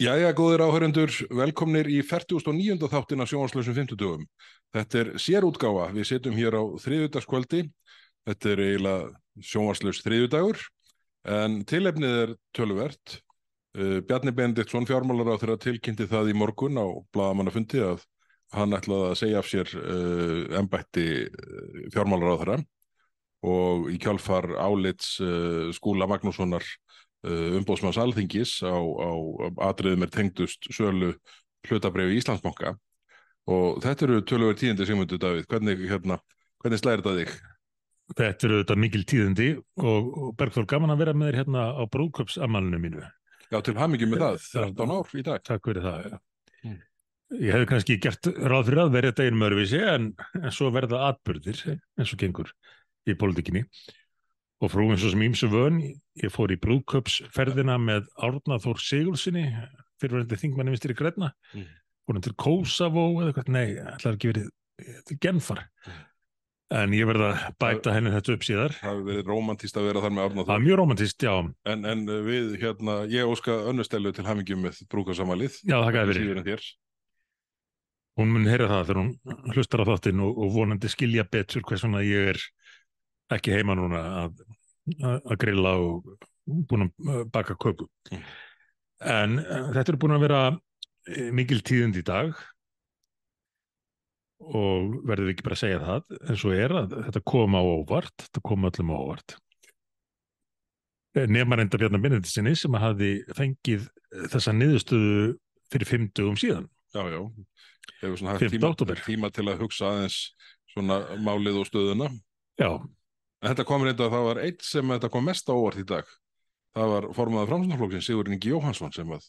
Jæja, góðir áhörundur, velkomnir í 49. þáttin af sjónvarslösum 50 dögum. Þetta er sérútgáfa, við setjum hér á þriðudagskvöldi, þetta er eiginlega sjónvarslös þriðudagur, en tilefnið er töluvert. Uh, Bjarni Bendiktsson, fjármálar á þeirra tilkynnti það í morgun á bladamannafundi að hann ætlaði að segja af sér uh, embætti uh, fjármálar á þeirra og í kjálfar álits skúla Magnússonar umbóðsmanns alþingis á, á atriðum er tengdust sölu hlutabreyfi í Íslandsbanka og þetta eru tölur tíðindi Sigmundur Davíð, hvernig, hérna, hvernig slæðir þetta þig? Þetta eru þetta mikil tíðindi og, og Bergþór gaman að vera með þér hérna á brúðköpsamalinu mínu. Já, til hamingjum með það, 13 ár í dag. Takk fyrir það. Mm. Ég hefði kannski gert ráð fyrir að verða þetta einum öðruvísi en, en svo verða atbyrðir eins og gengur í pólitíkinni og frú eins og sem ímsu vön ég fór í brúðköpsferðina með Árnaþór Sigurðssoni fyrirverðandi þingmanni vinstri Gretna Mm. fórum til Kosovo eða eitthvað, nei, ætlaði ekki verið til Genfar. Mm. en ég verða að bæta henni þetta upp síðar. Það hefur verið romantíst að vera þar með Árna það er mjög romantist, já, en, en við, hérna, ég óska önnustelu til hamingjum með brúkarsamalið. já, það gæði verið hún mun heyra það þegar hún hlustar á þáttinn og, og vonandi skilja betur er ekki heima núna að, að, grilla og búin að uh, baka köku en uh, þetta er búin að vera eh, mikil tíðind í dag og verðum við ekki bara að segja það en svo er að þetta kom á óvart þetta kom öllum á óvart nema reynda Bjarnar Benediktsini sem að hafi fengið þessa niðurstöðu fyrir fimm dögum síðan Já, já. Hefur svona haft 5. tíma, tíma til að hugsa aðeins svona málið og stöðuna. já, þetta kom reynda að það var eitt sem þetta kom mest á óvart í dag. Það var formaður framsóknarflokksins Sigurinn Ingi Jóhansson sem að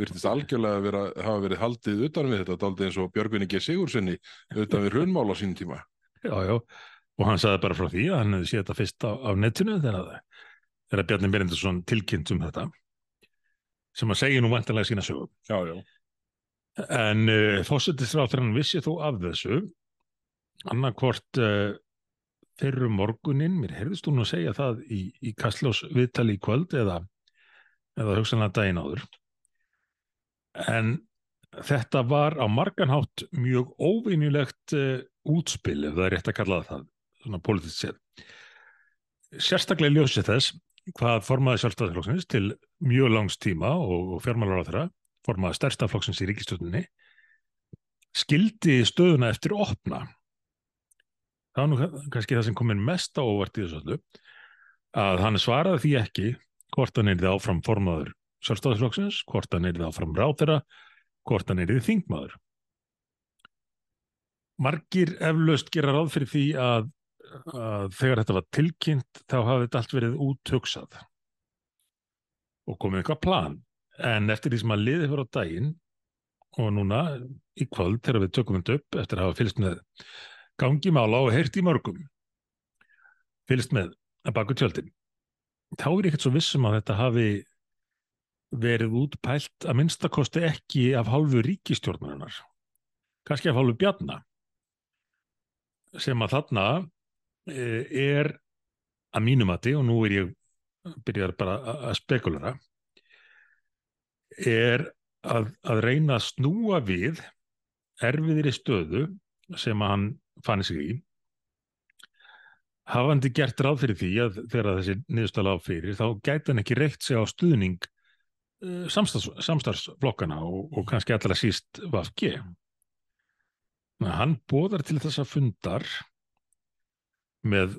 virtist algjörlega vera, hafa verið haldið utan við þetta, daldið eins og Björgvin Ingi Sigurssoni utan við hrunmál á sínum tíma. já, já og hann sagði bara frá því að hann hefði séð þetta fyrst á, á netinu þegar, Bjarni Benediktsson tilkynnt um þetta sem að segja nú vantilega sína sögum Já, já. En uh, fósittisráþrann vissi þó af þessu annarkvort uh, þeirru morgunin, mér heyrðist hún að segja það í, í Kastlós viðtali í kvöld eða, eða hugsanlega daginn áður. En þetta var á marganhátt mjög óvinnulegt uh, útspil, ef það er rétt að kalla það, svona politist séð. Sérstaklega ljósið þess hvað formaði sjálfstæðarflokksins til mjög langs tíma og, og fjármálar á þeirra formaði stærsta flokksins í ríkistjórninni skildi stöðuna eftir opna það var nú kannski það sem komin mest á óvart í þessu öllu að hann svaraði því ekki hvort hann er áfram formaður sjálfstæðisflokksins, hvort hann er áfram ráðherra, hvort hann er þingmaður. Margir eflaust gera ráð fyrir því að, að þegar þetta var tilkynnt þá hafði þetta allt verið úthugsað og komið eitthvað plan. En eftir því sem að liði fyrir á daginn og núna í kvöld þegar við tökum þetta upp eftir að hafa fylgst með gangi mála og heyrt í mörgum. Fylgst með að baku tjöldin. Þá er ekkert svo vissum að þetta hafi verið útpælt að minnstakosti ekki af hálfu ríkistjórnarinnar kannski af hálfu bjarna sem að þarna eh, er að mínumati og nú er ég byrjar bara að- spekulera er að, að reyna að snúa við erfiðri stöðu sem hann fann sig í. Hafandi gert ráð fyrir því að þegar þessi niðurstöla á fyrir þá gæti hann ekki reykt sig á stuðning uh, samstarfs, samstarfsflokkana og, og kannski allra síst VFG hann bóðar til þessa fundar með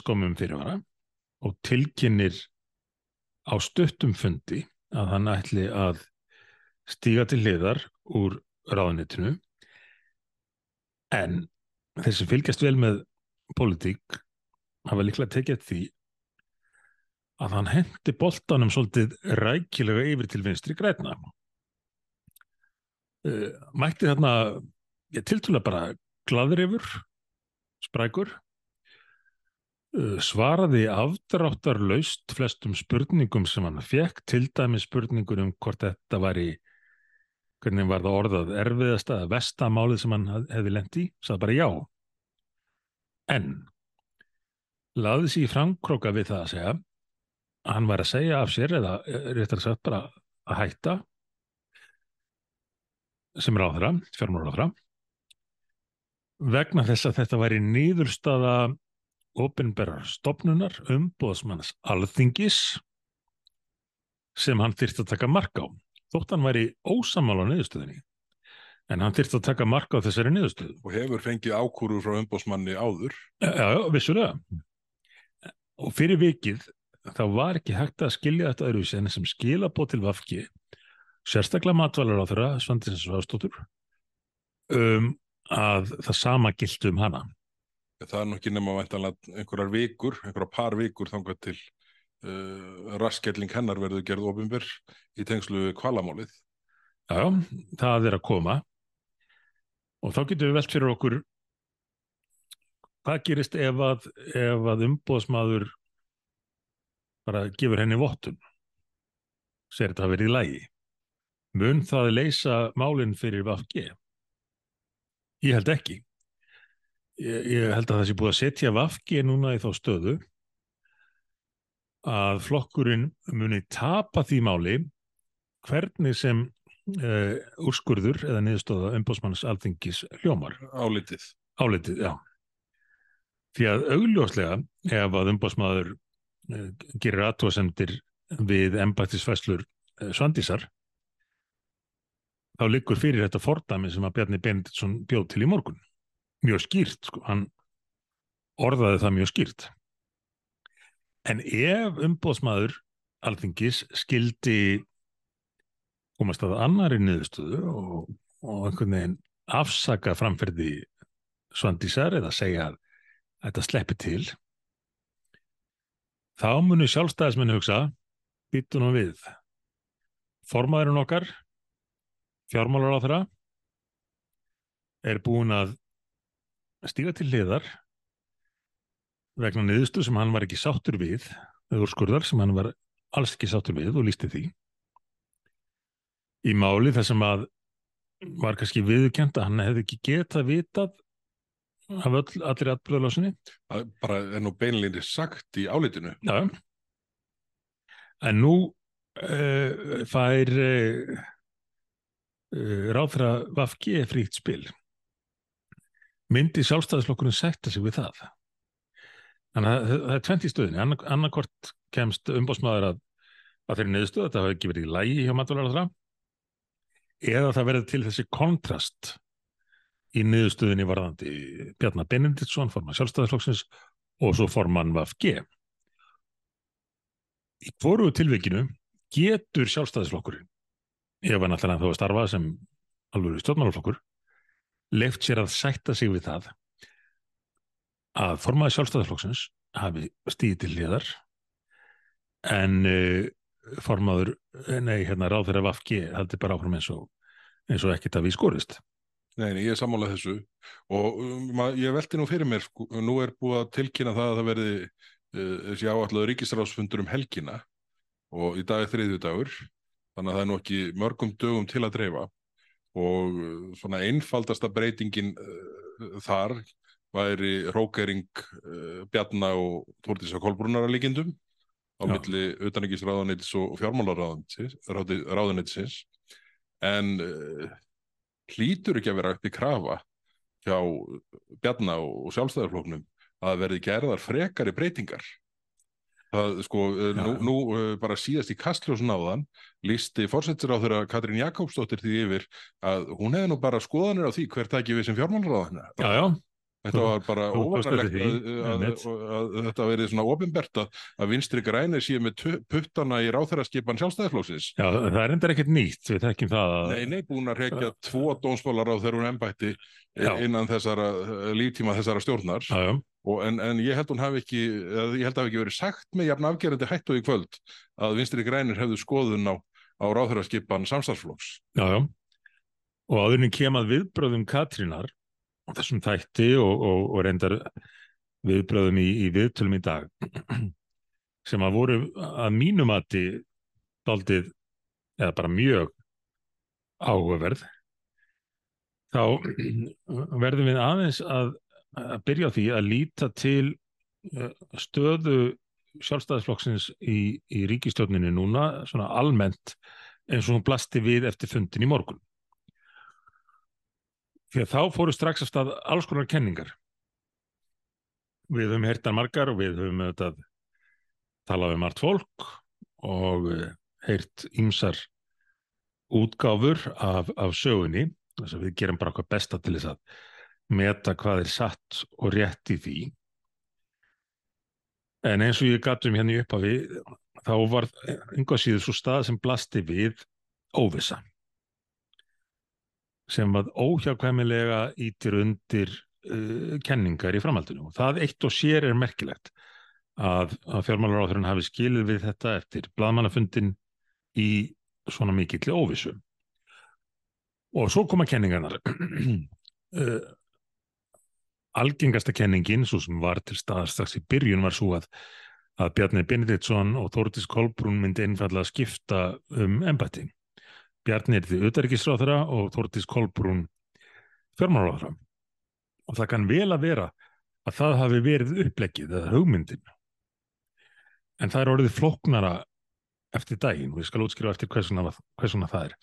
skomum fyrirvara og tilkynir á stuttum fundi að hann ætli að stíga til hliðar úr ráðunitinu en þeir sem fylgjast vel með pólitík hafa líklega tekið því að hann hendi boltanum svolítið rækilega yfir til vinstri græna uh, mætti þarna ég tiltúlega bara glaður yfir sprækur uh, svaraði afdráttarlaust flestum spurningum sem hann fekk, til dæmi spurningur um hvort þetta var í hvernig var það orðað erfiðasta eða vestamálið sem hann hefði lent í, sagði bara já. En laði sér í framkróka við það að segja að hann var að segja af sér eða eh, réttar sagt bara að hætta sem ráðra, fjármálaráðra vegna þess að þetta væri nýðurstaða opinberar stopnunar umbóðsmanns alþingis sem hann þyrst að taka marka á. Þótt hann væri ósamála á niðurstöðinni en hann þyrst að taka marka á þessari niðurstöðu. Og hefur fengið ákúru frá umbóðsmanni áður. Já, já, vissulega. Og fyrir vikið þá var ekki hægt að skilja þetta öðruvísi en sem skila bóð til Vafki sérstaklega matvalar á þeirra Svandins Svástóttur um, að það sama gilt um hana. Það er nokkið nema væntanlega einhverjar vikur, einhverjar par vikur þangað til uh, raskelling hennar verður gerð ofinbyr í tengslu kvalamálið. Já, það er að koma. Og þá getum við velt fyrir okkur hvað gerist ef að, að umbóðsmaður bara gefur henni vottun? Segir þetta að verið í lægi mun það leysa málinn fyrir Vafge? Ég held ekki. Ég, ég held að það sé búið að setja Vafge núna í þá stöðu að flokkurinn muni tapa því máli hvernig sem uh, úrskurður eða niðurstöða umbóðsmanns alþingis hljómar. Álitið. Álitið, já. Því að augljóslega ef að umbóðsmaður uh, gerir aðtóasendir við embættisfæslur uh, Svandísar þá liggur fyrir þetta fordami sem að Bjarni Benediktsson bjóð til í morgun. Mjög skýrt, sko. Hann orðaði það mjög skýrt. En ef umbóðsmaður alþingis skildi komast að annari niðurstöðu og, og einhvern veginn afsaka framferði svandísar eða segja að þetta sleppi til þá munu sjálfstæðismenn hugsa býtunum við. Formaðurinn okkar fjármálar á þeirra er búin að stíga til liðar vegna niðurstu sem hann var ekki sáttur við eða úrskurðar sem hann var alls ekki sáttur við og lísti því í máli þar sem að var kannski viðkjent að hann hefði ekki getað vitað af öll, allir atbyrðalásinni. Það bara er nú beinleginni sagt í álitinu. Já. En nú uh, fær uh, uh, ráðfæra Vafki fríkt spil. Myndi sjálfstæðislokkurinn sætta sig við það. Þannig að það er tvent í stöðinni. Anna, annarkort kemst umbásmaður að, að þeirri neðstöð, þetta hafi ekki verið í lægi hjá matvalara þrá eða það verður til þessi kontrast í niðurstöðinni varðandi Bjarnar Benediktsson, forman sjálfstæðisflokksins og svo forman VFG. Í hvoru tilveikinu getur sjálfstæðisflokkurinn, ef hann alltaf þá að starfa sem alveg stjórnmálaflokkur, leift sér að sætta sig við það að formaði sjálfstæðisflokksins hafi stíði til liðar en uh, formaður, nei, hérna ráð þeirra Vafki heldur bara áfram eins og, eins og ekkert að við skorist. Nei, nei, ég er sammálað þessu og um, ég velti nú fyrir mér, sko, nú er búið að tilkynna það að það verði uh, þessi áallega ríkistráðsfundur um helgina og í dag er þriðju dagur, þannig að það er nú ekki mörgum dögum til að dreifa og uh, svona einfaldasta breytingin uh, þar væri rókering Bjarnar og Þórtísa Kolbrúnar að líkindum á Já. milli utanengisráðanætis og fjármálaráðanætisins en uh, hlýtur ekki að vera upp í krafa hjá Bjarnar og sjálfstæðarfloknum að verði gerðar frekari breytingar? Það sko Já. nú, nú uh, bara síðast í kastljósun áðan lísti fórsettir á þeirra Katrín Jakobsdóttir því yfir að hún hefði nú bara skoðanir á því hvert ekki við sem fjármálaráðan Já, já Þetta var bara óvanarlegt að, að, að, að þetta verið svona ofinbert að vinstri græni séu með puttana í ráþæraskipan sjálfstæðiflóksins. Já, það er endur ekkert nýtt, við þekkjum það. Nei, nei, búin að rekja tvo dónsmálar á þeirra hún ennbætti innan þessara líftíma þessara stjórnar. Já, já. En, en ég held hún hafi ekki, ég held að hafi ekki verið sagt með jafn afgerandi hættu í kvöld að vinstri grænir hefðu skoðun á, á ráþæraskipan samstarflóks. Já, já. Og áðurinn kemað viðbröðum Katrínar þessum þætti og, og, og reyndar viðbröðum í, í viðtölum í dag sem að voru að mínumati daldið eða bara mjög áhugaverð þá verðum við aðeins að, að byrja á því að líta til eh, stöðu sjálfstæðisflokksins í, í ríkistjórninu núna svona almennt eins og hún blasti við eftir fundin í morgun Að þá fóru strax að stað alls konar kenningar. Við höfum heyrtar margar og við höfum auðvitað talað um margt fólk og eh, heyrt ýmsar útgáfur af, af sögunni. Þess að við gerum bara hvað besta til þess að meta hvað er satt og rétt í því. En eins og ég gatum hérna í upphafi, þá var einhvað síður svo stað sem blasti við óvisa sem var óhjákvæmilega ítir undir uh, kenningar í framhaldinu. Það eitt og sér er merkilegt að, að fjármálaráþurinn hafi skilið við þetta eftir bladmannafundin í svona mikill óvisu. Og svo koma kenningarnar. uh, algengasta kenningin, svo sem var til staðar strax í byrjun, var svo að, að Bjarni Benediktsson og Þórtis Kolbrún myndi einfalla að skipta um embætti. Bjarni er því auðverkisráðara og Þórtis Kolbrún fjármálaráðara. Og það kann vel að vera að það hafi verið upplegið eða hugmyndin. En það er orðið flóknara eftir daginn og ég skal útskrifa eftir hversuna það er.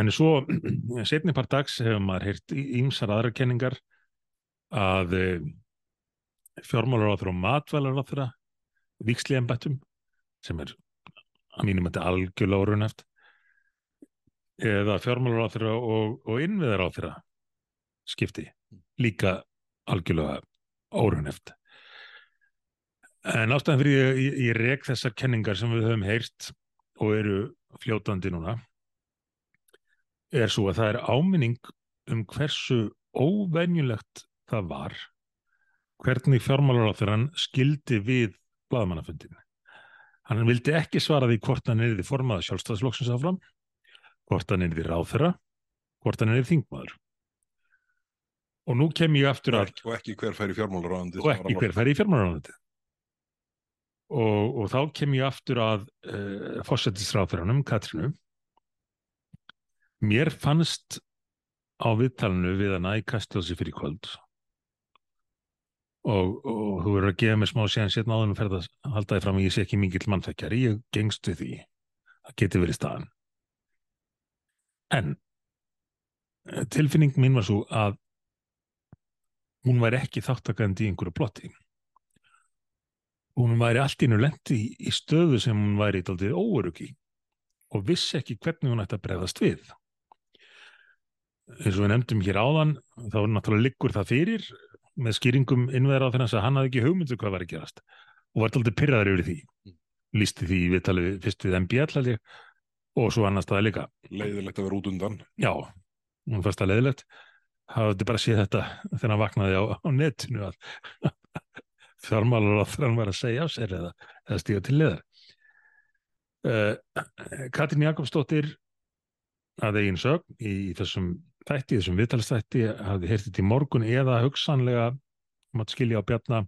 En svo setni part dags hefur maður heyrt ímsar aðra kenningar að fjármálaráður og matvælaráður viksli embættum sem er að mínum þetta algjörlega orðuneft eða fjármálaráður og, og innviðaráður skipti líka algjörlega óruneft. En ástæðan fyrir ég, ég, ég rek þessar kenningar sem við höfum heyrt og eru fljótandi núna er svo að það er áminning um hversu óvenjulegt það var hvernig fjármálaráþurann skildi við bladamannafundinu. Hann vildi ekki svara því hvort hann er því formaða sjálfstæðsflokksins áfram, hvort hann er því ráþura, hvort hann er því þingmaður. Og nú kem ég aftur að... Og ekki hver fær í fjármálaráðandi. Og ekki hver fær í fjármálaráðandi. Og, og þá kem ég aftur að uh, fósettisráþuranum, Katrinu. Mér fannst á viðtalinu við hana í Kastljósi fyrir kvöld og, og þú verður að gefa mér smá séðan sérna áður með ferð að halda þig fram og ég sé ekki mingill mannfækjar, ég gengst við því það getur verið staðan en tilfinning mín var svo að hún væri ekki þáttakandi í einhverju plotti. Hún væri allt innu lendi í, í stöðu sem hún væri í daldið óörugi og vissi ekki hvernig hún ætti að bregðast við. Eins og við nefndum hér áðan þá er náttúrulega liggur það fyrir með skýringum innveðra á þess að hann hafði ekki hugmyndu um hvað var að gerast og var alltaf pyrraður yfir því. Lísti því við talið fyrst við MBL og svo annars staði líka. Leiðilegt að vera út undan. Já, hún fannst það leiðilegt hafði bara séð þetta þegar hann vaknaði á, á netinu að fjármálur á þegar hann var að segja á sér eða, eða stíga til leðar uh, Katrin Jakobsdóttir að eigin sögn í þessum þætti, þessum viðtalstætti hafði heyrtið til morgun eða hugsanlega maður skilja á bjarna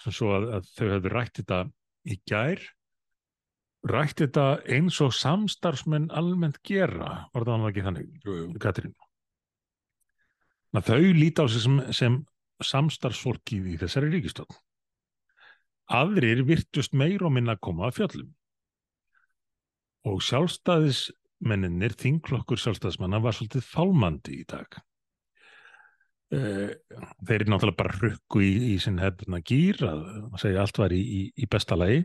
sem svo að, að þau hefðu rætt þetta í gær rætt þetta eins og samstarfsmenn almennt gera, var það ekki þannig. Katrín? Þau líti á sig sem, sem samstarfsfólki í þessari ríkistöld aðrir virtust meir og minna að koma að fjöllum. Og sjálfstæðis menninir, þingklokkur sjálfstæðismanna var svolítið fálmandi í dag. Eh, þeir eru náttúrulega bara rukku í, í sinn hefðuna gýr að segja allt var í, í, í besta lagi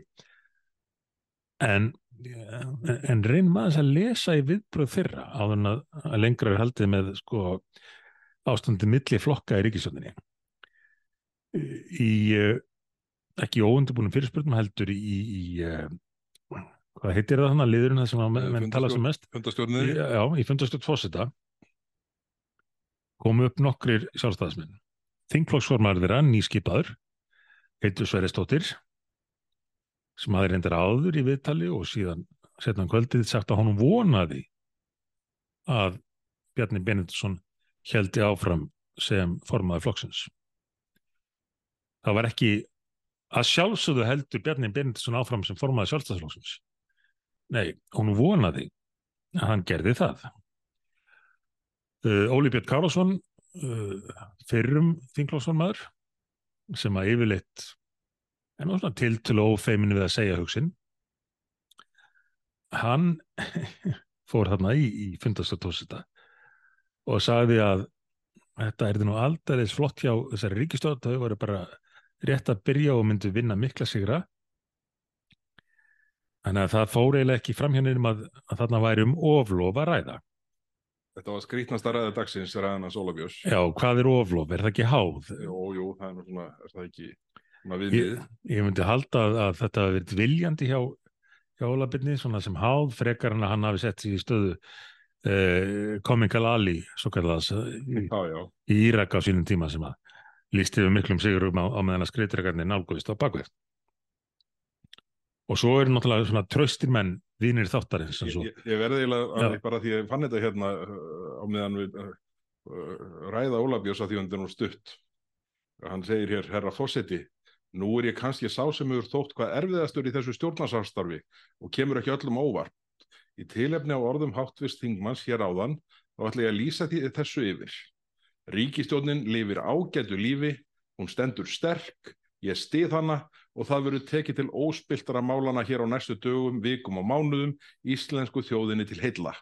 en, en reynum aðeins að lesa í viðbröð þeirra á þann að, lengra er haldið með sko, ástandi milli flokka í ríkisjóninni í eh, ekki óundabúnum fyrirspurnum heldur í eh, hvað heitir það þannig að liðurinn það sem að menn tala sem mest? fundastjórnir já, í fundastjórn fósita komu upp nokkrir sjálfstæðismenn. Þingflokksformar þeirra nýskipaður heitur Sveristóttir sem hafi reyndar áður í viðtali og síðan setna kvöldið sagt að honum vonaði að Bjarni Benediktsson heldi áfram sem formaði flokksins það var ekki að sjálfsögðu heldur Bjarni Benediktsson áfram sem formaði sjálfstæðisflokksins Nei, hún vonaði að hann gerði það. Uh, Óli Björn Kárásson, uh, fyrrum þinglásson maður, sem að yfirleitt en á svona til til ófeiminu við að segja hugsin, hann fór þarna í, í fundastöðtósita og sagði að þetta er nú aldrei flott hjá þessari ríkistöð þau voru bara rétt að byrja og myndu vinna mikla sigra þannig að það fór eiginlega ekki fram hérna um að, að þarna væri um oflof að ræða Þetta var skrítnasta ræða dagsins ræðanas Ólafjós. Já, hvað er oflof? Er það ekki háð? Jú, jú, það er nú svona, er það ekki Ég, ég myndi halda að, að þetta hafi verið viljandi hjá, hjá Ólafbyrni, svona sem háð, frekar en að hann hafi sett sig í stöðu eh, Komingal Ali, svo kallaðas, í, Já, já. í Írak á sínum tíma sem að lísti við miklum sigurum á, á meðan að skriðdregarnir nálguðist á bakvið. Og svo eru náttúrulega svona tröstir menn vinir þáttarins. Ég, ég verði eiginlega Já. að bara því að ég fann þetta hérna uh, á meðan við uh, uh, ræða Ólafjós að því hann er nú stutt. Hann segir hér, herra Fossetti, nú er ég kannski sá sem hefur þótt hvað erfiðastur í þessu stjórnarsamstarfi og kemur ekki öllum óvart. Í tilefni á orðum háttvist þingmanns hér áðan, þá ætla ég að lýsa því þessu yfir. Ríkistjórnin lifir ágætu lífi, hún stendur sterk, ég stið hana og það verður tekið til óspiltara málana hér á næstu dögum, vikum og mánuðum íslensku þjóðinni til heilla.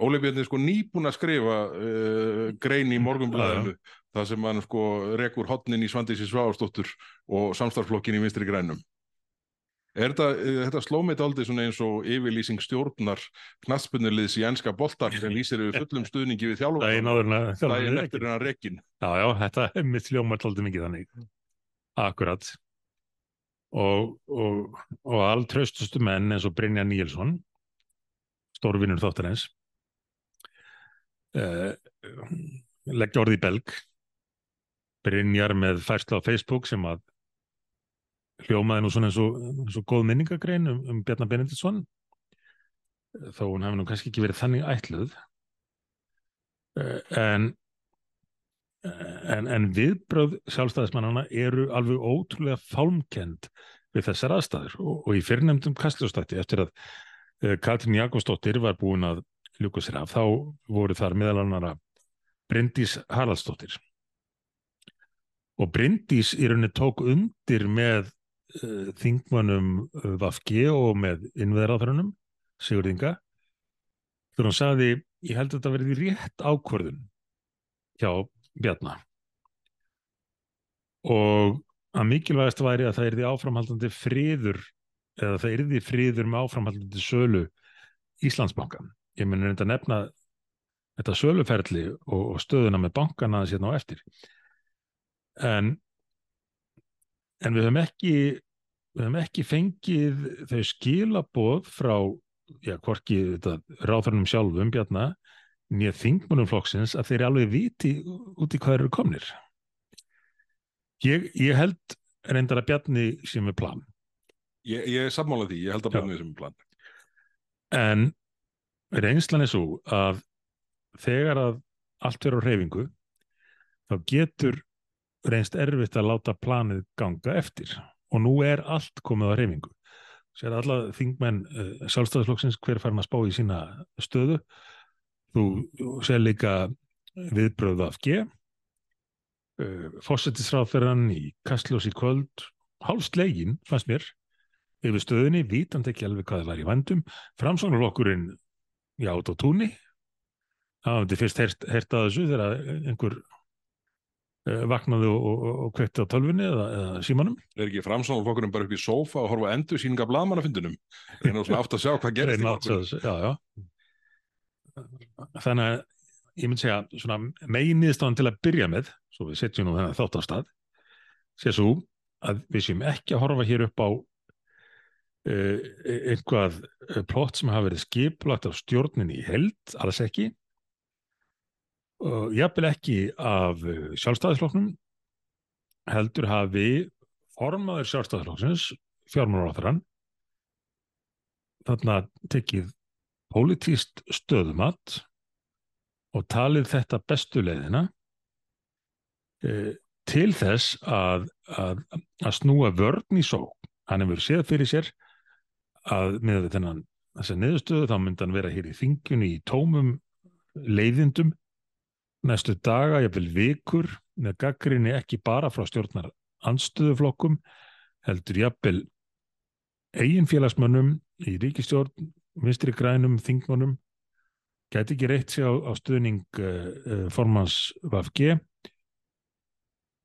Er sko nýbúin að skrifa uh, grein í morgunblæðinu það sem hann sko rekur hotnin í Svandísi Sváastóttur og samstarflokkin í vinstri grænum. Er þetta, uh, þetta sló mig aldrei svona eins og yfirlýsing stjórnar knattspunnuliðs í enska boltar sem lýsir við fullum stuðningi við þjálfum áður en að þjálfarinn daginn er eftir ekki. hennar rekin. Já, já, þetta er mitt hljómar tóldi mikið þannig. Akkurat. Og, og, og alltraustustu menn eins og Brynja Níelsson, stórvinnur þáttarins, uh, leggja orði í belg, Brynjar með færslu á Facebook sem að hljómaði nú svona eins og, eins og góð minningagrein um, um Bjarnar Benediktsson, þó hún hafi nú kannski ekki verið þannig ætluð. Uh, en en, en viðbröð sjálfstæðismannana eru alveg ótrúlega fálmkend við þessar aðstæður og, og í fyrrnefndum kastljóstætti eftir að uh, Katrín Jakobsdóttir var búin að ljúka sér af þá voru þar meðal annara Bryndís Haraldsdóttir og Bryndís í rauninni tók undir með uh, þingmönnum uh, Vafge og með innveðráþrunum Sigurðinga þegar hún sagði ég held að þetta verði rétt ákvörðun hjá Bjarna og að mikilvægast væri að það yrði áframhaldandi friður eða það yrði friður með áframhaldandi sölu Íslandsbanka. Ég mun reynda að nefna þetta söluferli og, og stöðuna með bankana sérna á eftir. En, en við höfum ekki við höfum ekki fengið þau skilaboð frá já, hvorki ráðfærnum sjálfum Bjarna nýja þingmunum flokksins að þeir alveg viti út í hvað eru komnir. Ég, ég held reyndar að Bjarni sé með plan, Ég, ég er sammála því, ég held að Já. björnum þessum plan. en reynslan er svo að þegar að allt verður á reyfingu, þá getur reynst erfitt að láta planið ganga eftir og nú er allt komið á reyfingu. Sér alla þingmenn uh, sjálfstæðisflokksins hver farin að spá í sína stöðu Þú segir líka viðbröðu af G. Uh, Fossetisráðferðan í Kastljós í kvöld, hálfslegin, fannst mér, yfir stöðinni, vitandi ekki alveg hvað það var í vandum. Framsóknarlokkurinn, já, át á túnni. Það hafði fyrst heyrt, heyrt að þessu þegar einhver vaknaði og, og, og kvekti á tölvunni eða, eða símanum. Er ekki framsóknarflokkurinn bara upp í sófa og horfa endur síninga blaðmannafundunum? Reyna svona átt að sjá hvað gerist í Reyna að flokkunum. sjá þessu, já, já. Þannig að ég myndi segja svona meginniðstofan til að byrja með, svo við setjum nú þennan þátt á stað, sé svo að við séum ekki að horfa hér upp á uh, einhvað eh, plott sem hafa verið skiplagt af stjórninni í held, alls ekki, og jafnvel ekki af eh, sjálfstæðisflokknum, heldur hafi formaður sjálfstæðisflokksins, fjármálaráþarann, þarna tekið pólitíst stöðumat og talið þetta bestu leiðina e, til þess að, að, að snúa vörn í sók. Hann hefur séð fyrir sér að með þennan þessa niðurstöðu þá myndi hann vera hér í þingjunni í tómum leiðindum næstu daga, jafnvel vikur með gaggrinni ekki bara frá stjórnar anstöðuflokkum heldur jafnvel eiginfélagsmönnum í ríkistjórn vinstri grænum, þingmönnum. Gæti ekki reitt sig á, á stuðning uh, formans VFG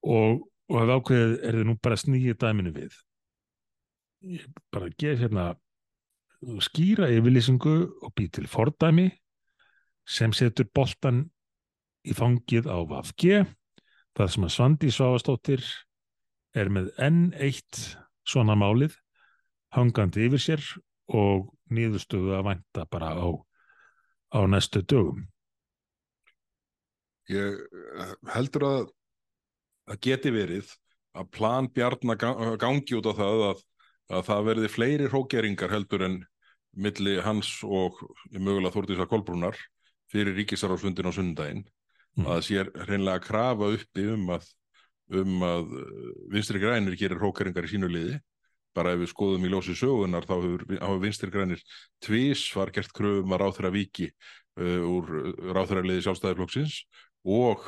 og, og hafði ákveðið er þið nú bara snýið dæminu við. Ég bara gef hérna skýra yfirlýsingu og bý til fordæmi sem setur boltan í fangið á VFG það sem að Svandi Svavastóttir er með enn eitt svona málið hangandi yfir sér og nýðustöðu að vænta bara á, á næstu dögum. Ég heldur að það geti verið að plan Bjarnar gangi út á það að, að það verði fleiri hrókeringar heldur en milli hans og mögulega Þórtísa Kolbrúnar fyrir ríkisarársfundin á sundaginn mm. að sér hreinlega að krafa uppi um að, um að vinstri grænir gerir hrókeringar í sínu liði bara ef við skoðum í ljósi sögunar þá hafa vinstri grænir tvís var gert kröfum að ráþra viki uh, úr ráþra liði sjálfstæðarflokksins og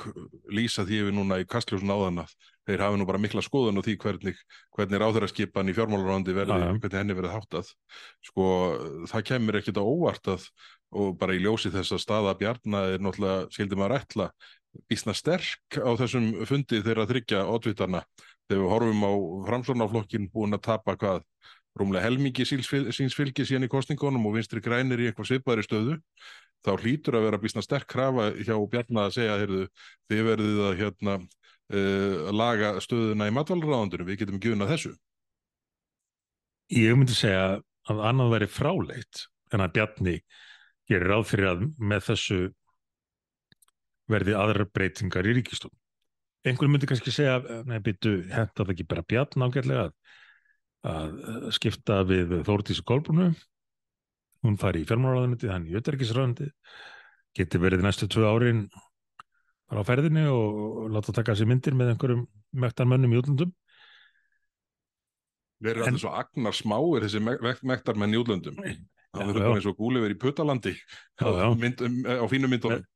lýsa því við núna í kastljósun áðan að þeir hafi nú bara mikla skoðun og því hvernig, hvernig ráþæraskipan í fjármálarandi verði, ja. hvernig henni verði háttað sko það kemur ekkit á óvart að og bara í ljósi þess að staða bjarna er náttúrulega, skildi maður ætla ísna sterk á þessum fundi þeirra þryggja ótvitana þegar við horfum á framsvonarflokkin búin að tapa hvað rúmlega helmingi síns fylgi síðan í kostningunum og vinstri grænir í eitthvað svipaðri stöðu þá hlýtur að vera býstna sterk krafa hjá Bjarnar að segja heyrðu, þið verðið að hérna, uh, laga stöðuna í matvalraðandunum, við getum unnað þessu. Ég myndi segja að annað veri fráleitt en að Bjarni gerir ráð fyrir að með þessu verði aðra breytingar í ríkistofn. Einhvern myndi kannski segja, nei, byttu, henda það ekki bara bjarn ágætlega að, að skipta við Þórtísu Kolbrunu, hún fari í fjármáraðunandi, hann í Jötterkisraðunandi, geti verið næstu tvö árin bara á ferðinni og, láta taka sér myndir með einhverjum mektarmönnum í útlöndum. Verður alltaf svo agnar smáir þessi mektarmenn í útlöndum? það verður bara eins og Gúlifur í Putalandi á, mynd, um, á fínu myndunum með,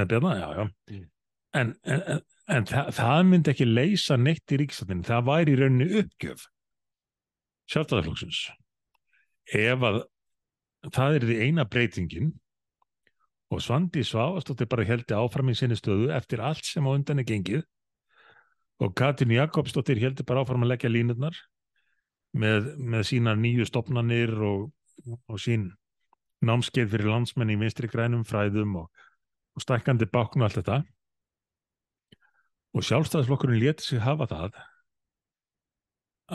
með björna, já, já mm. en, en, en, það, það myndi ekki leysa neitt í ríkstættin það væri í rauninni uppgjöf sjálfstæðarflokksins ef að það er því eina breytingin og Svandi Svavastóttir bara heldi áfram í sinni stöðu eftir allt sem á undan er gengið. Og Katrin Jakobsdóttir heldi bara áfram að leggja línurnar með, með sína nýju stopnarnir og og sín námskeið fyrir landsmenn í vinstri grænum fræðum og, og stækkandi báknu allt þetta. Og sjálfstæðisflokkurinn leti sig hafa það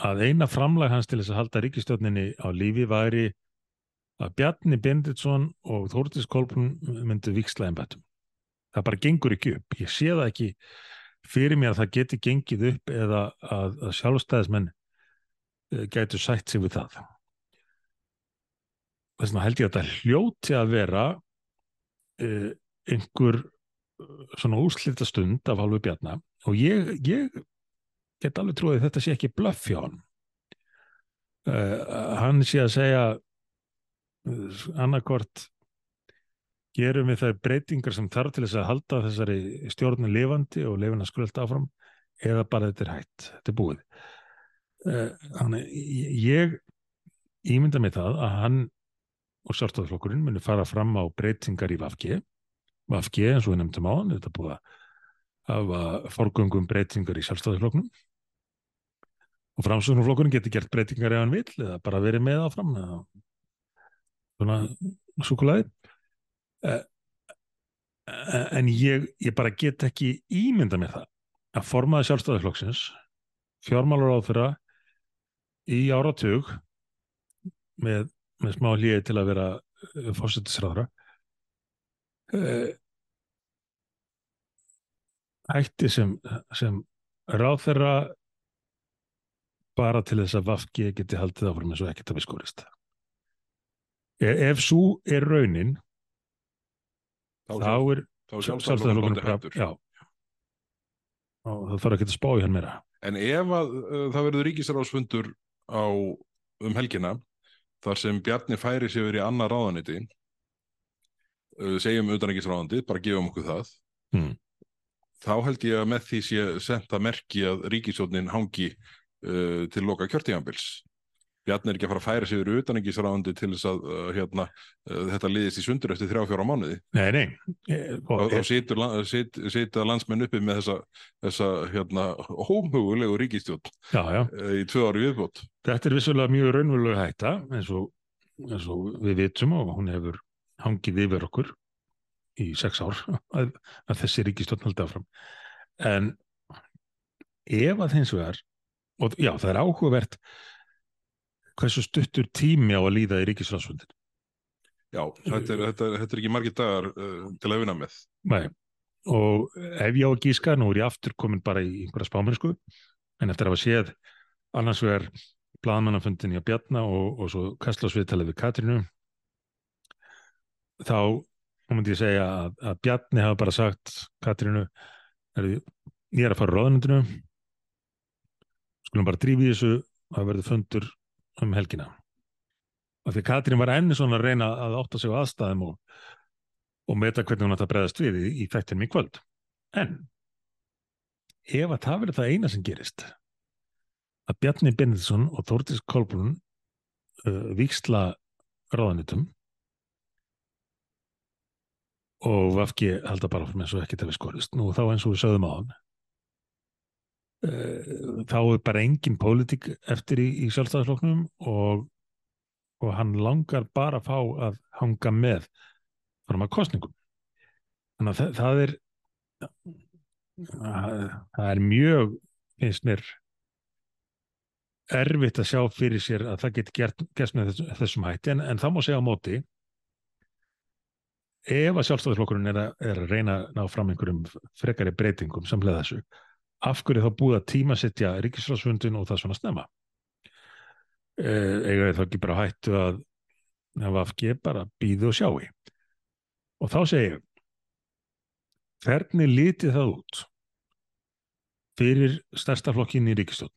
að eina framlag hans til þess að halda ríkistjóninni á lífi væri að Bjarni Benditsson og Þórtis Kolbrun myndi viksla einn bættum. Það bara gengur ekki upp. Ég sé það ekki fyrir mér að það geti gengið upp eða að, að sjálfstæðismenn eh, gætu sætt sig við það þess vegna held ég að þetta hljóti að vera uh, einhver uh, svona úrslita stund af halvu bjarnar og ég, ég get alveg trúið að þetta sé ekki blöff hjá hann uh, hann sé að segja annarkort gerum við þær breytingar sem þarf til þess að halda þessari stjórnum lifandi og lifina skröld áfram eða bara þetta er hægt, þetta er búið. Þannig ég ímynda mig það að hann og sjálfstæðarflokkurinn muni fara fram á breytingar í VFG VFG eins og við nefndum á hann þetta búið að forgöngum breytingar í sjálfstæðarflokknum og framsögnarflokkurinn getur gert breytingar ef hann vil eða bara verið með áfram svona sukulæði eh, eh, en ég, ég bara get ekki ímynda með það að formaði sjálfstæðarflokksins fjármálur á þeirra í áratug með með smá hlýði til að vera eh, fórsettisræðra eh, ætti sem, sem ráð þeirra bara til þess að Vafki geti haldið áfram eins og ekkert að við skorist. e, ef svo er raunin þá, þá er sjálfstæðarflokkurinn já. Og það þarf ekki að spá í hann meira. En ef að, uh, það verður ríkisarásfundur á um helgina þar sem Bjarni færi sér verið í annar ráðaniti uh, segjum utanækisráðandi, bara gefum okkur það mm. þá held ég að með því sé senda merki að ríkisjónin hangi uh, til loka kjörtígambils Bjarni er ekki að fara að færa sig yfir utanengisráðandi til þess að uh, hérna, uh, þetta liðist í sundur eftir þrjá fjóra mánuði. Nei, nei. Eh, Þá, og- þá situr, lan- sit, landsmenn uppi með þessa, þessa hérna, Já, já. uh, í tvö ári viðbót. Þetta er vissulega mjög raunverulega hætta eins og, eins og við vitum og hún hefur hangið yfir okkur í sex ár að, að þessi ríkistjórn haldi áfram. En ef að hins vegar, og já, það er áhugavert hversu stuttur tími á að líða í ríkisráðsfundin. Já, þetta er, þetta, er- þetta er ekki margir dagar uh, til að vinna með. Nei, og ef ég á að gíska, nú er ég aftur komin bara í einhverja spámennsku, en eftir að hafa séð annars vegar blaðmannafundin í að bjarna og, og svo kastlásviðtalið við Katrínu, þá myndi ég segja að, að Bjarni hafa bara sagt Katrínu, er, ég er að fara á ráðnundinu, skulum bara drífi þessu það verður fundur um helgina. Af því Katrín var enni svona að reyna að átta sig á aðstæðum og og meta hvernig hún ætti að bregðast við í, í þættinum í kvöld. En ef að það verður það eina sem gerist að Bjarni Benediktsson og Þórdís Kolbrún uh, víksla ráðanitum og Vafki halda bara fyrir eins og ekki til við skorist. Nú þá eins og við sögðum á hann þá er bara engin pólitík eftir í, í sjálfstæðarfloknum og, og hann langar bara að fá að hanga með fram að kostningum. Þannig að það, það er það, það er mjög finnst mér erfitt að sjá fyrir sér að það geti gert, gert með þess, þessum hætti en, en það má segja á móti ef að sjálfstæðisflokkurinn er, að- er að reyna að ná fram einhverjum frekari breytingum samlega þessu af hverju þá búið að tímasetja ríkisráðsfundin og það svona snemma? Eh, eiga þá ekki bara hættu að hafa afgið bara býðu og sjáu og þá ég hvernig litið það út fyrir stærsta flokkin í ríkistjórn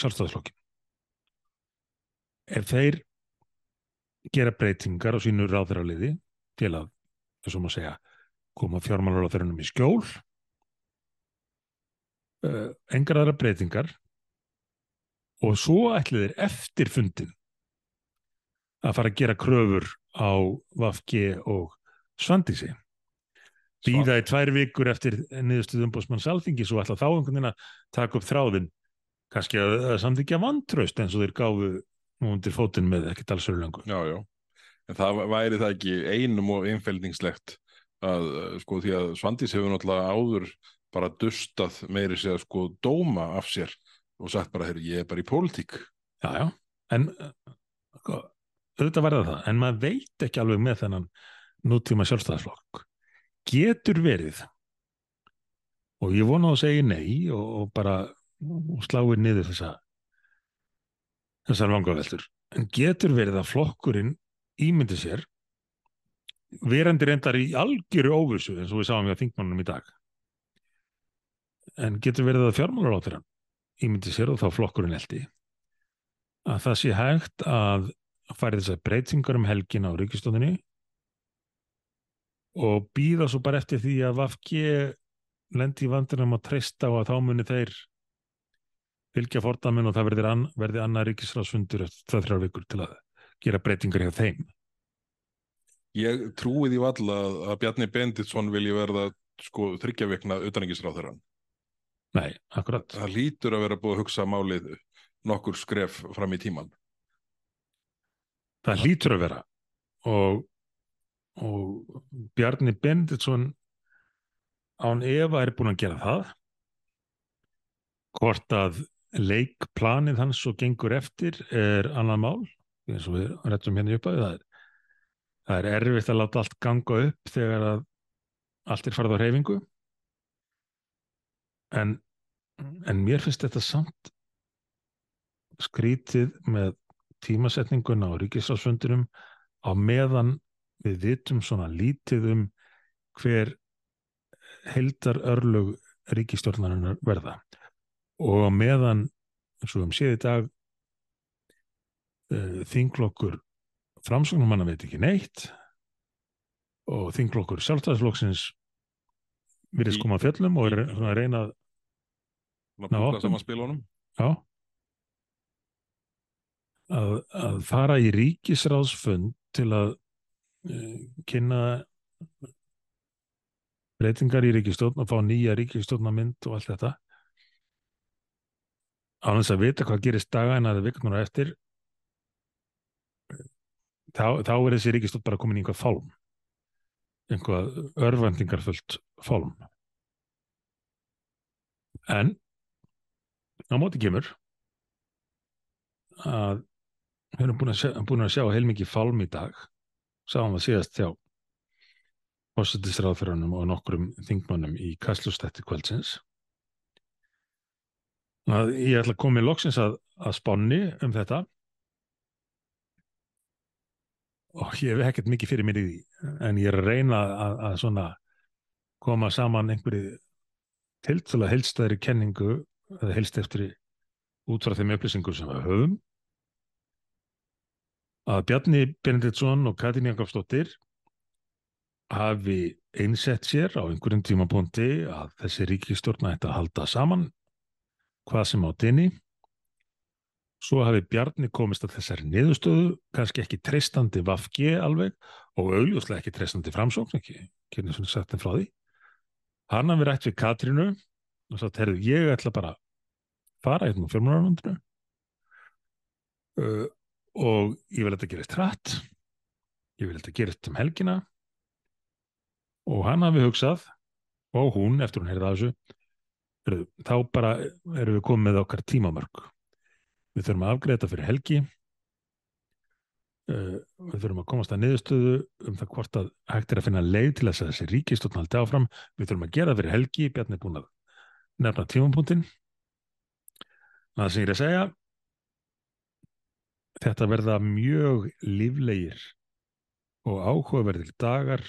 sjálfstæðisflokkin ef þeir gera breytingar á sínu ráðuraliði til að, þess að maður segja koma fjármálar á þeirrunum í skjól uh, engar aðra breytingar og svo ætli þeir eftir fundin að fara að gera kröfur á Vafge og Svandísi býða í tvær vikur eftir niðurstuð umbúsmanns alþingis og ætla þá einhvern veginn að taka upp þráðin kannski að, að samþykja vantraust eins og þeir gáfu nú undir fótinn með ekki talsöru lengur. Já, já. En það væri það ekki einum og einfeldingslegt að, uh, sko, því að Svandís hefur náttúrulega áður bara dustað meiri sér að sko dóma af sér og sagt bara, heyrðu, ég er bara í pólitík. Já, já, en uh, sko, auðvitað verða það, en maður veit ekki alveg með þennan nútíma sjálfstæðarflokk. Getur verið og ég vona að segir nei og, og bara og sláir niður þessa þessar vangaveltur. En getur verið að flokkurinn ímyndi sér verandi reyndar í algjöru óvissu eins og við sáum við að þingmannum í dag. En getur verið að fjármálar á þeirra ímyndi sér og þá flokkurinn eldi að það sé hægt að færi þessar breytingar um helgin á ríkistóðinni og býða svo bara eftir því að Vafki lendi í vandinum að treysta og að þá muni þeir fylgja fordæmin og það verði, an, verði annað ríkisráðsfundur eftir það þrjár vikur til að gera breytingar hjá þeim. Ég trúi því valla að, Bjarni Benditsson vilji verða sko þryggjaveikna utanengisráð Nei, akkurat. Það lítur að vera búið að hugsa málið nokkur skref fram í tíman. Það hlýtur að vera og, og Bjarni Benditsson án Eva er búin að gera það hvort að leikplanið hans svo gengur eftir er annað mál eins og við rættum hérna upp að það er, það er erfitt að láta allt ganga upp þegar að allt er farið á reyfingu en, en mér finnst þetta samt skrítið með tímasetninguna á ríkisásfundunum á meðan við vitum svona lítið um hver heldar örlög ríkistjórnarinnar verða. Og á meðan eins og um séð í dag uh, þinglokkur framsóknumanna veit ekki neitt og þinglokkur sjálfstæðisflokksins virðist koma að fjöllum og er reyna að Ná, opnum. saman spilunum. Já. að, að fara í ríkisráðsfund til að uh, kynna breytingar í ríkistjórn og fá nýja ríkistjórnarmynd og allt þetta á þess að vita hvað gerist dagana eða viknur eftir þá, þá er þessi ríkistjórn bara komin í einhvað fálm einhvað örvendingarfullt fálm en á móti kemur að við erum búin að sjá, að sjá heilmikið fálm í dag. Sáum við síðast hjá fórsetisráðferðunum og nokkrum þingmannum í Kastlustætti kvöldsins. Að ég ætla að koma í loksins að, að sponni um þetta. Og ég hef ekkert mikið fyrir mér í því en ég er að reyna að, að svona koma saman einhverju tiltvöla heilstæðri kenningu eða heilstæftri út frá þeim upplýsingur sem við höfum. Að Bjarni Benediktsson og Katrín Jakobsdóttir hafi einsett sér á einhverjum tímapunkti að þessi ríkistjórna ætti að halda saman hvað sem á dynni. Svo hafi Bjarni komist að þessari niðurstöðu, kannski ekki treystandi Vafge alveg og augljóslega ekki treystandi framsókn, ekki kynni svona sagt en frá því. Hann hafi rætt við Katrínu og sagt, herru, ég ætla bara að fara hérna á fjármjörnarlandinu uh, og ég vil þetta gerast hratt. Ég vil þetta gerast um helgina. Og hann hafi hugsað og hún, eftir hún heyrði að þessu þá bara erum við komið með okkar tímamörk. Við þurfum að afgreita fyrir helgi uh, við þurfum að komast að niðurstöðu um það hvort að hægt er að finna leið til að þessi ríkistofn haldi áfram. Við þurfum að gera fyrir helgi Bjarni er búin að nefna tímapunktin það sem ég er að segja þetta verða mjög líflegir og áhugaverðir dagar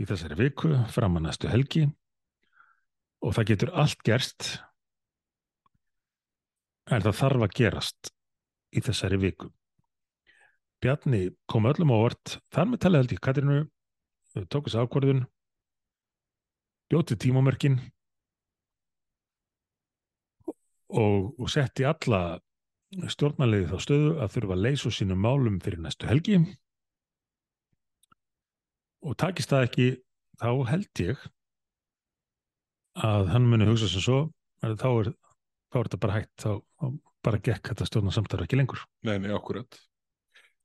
í þessari viku fram að næstu helgi og það getur allt gerst en það þarf að gerast í þessari viku. Bjarni kom öllum á vort, þar með talið held ég Katrinu, tók þessi ákvörðun, bjóti tímamörkin og, og setti alla stjórnarliði þá stöðu að þurfa að leysa sínum málum fyrir næstu helgi. Og takist það ekki þá held ég að hann muni hugsa sem svo að þá er, þá er þetta bara hægt þá, þá bara gekk þetta stjórna samtara ekki lengur. Nei, nei, akkurat.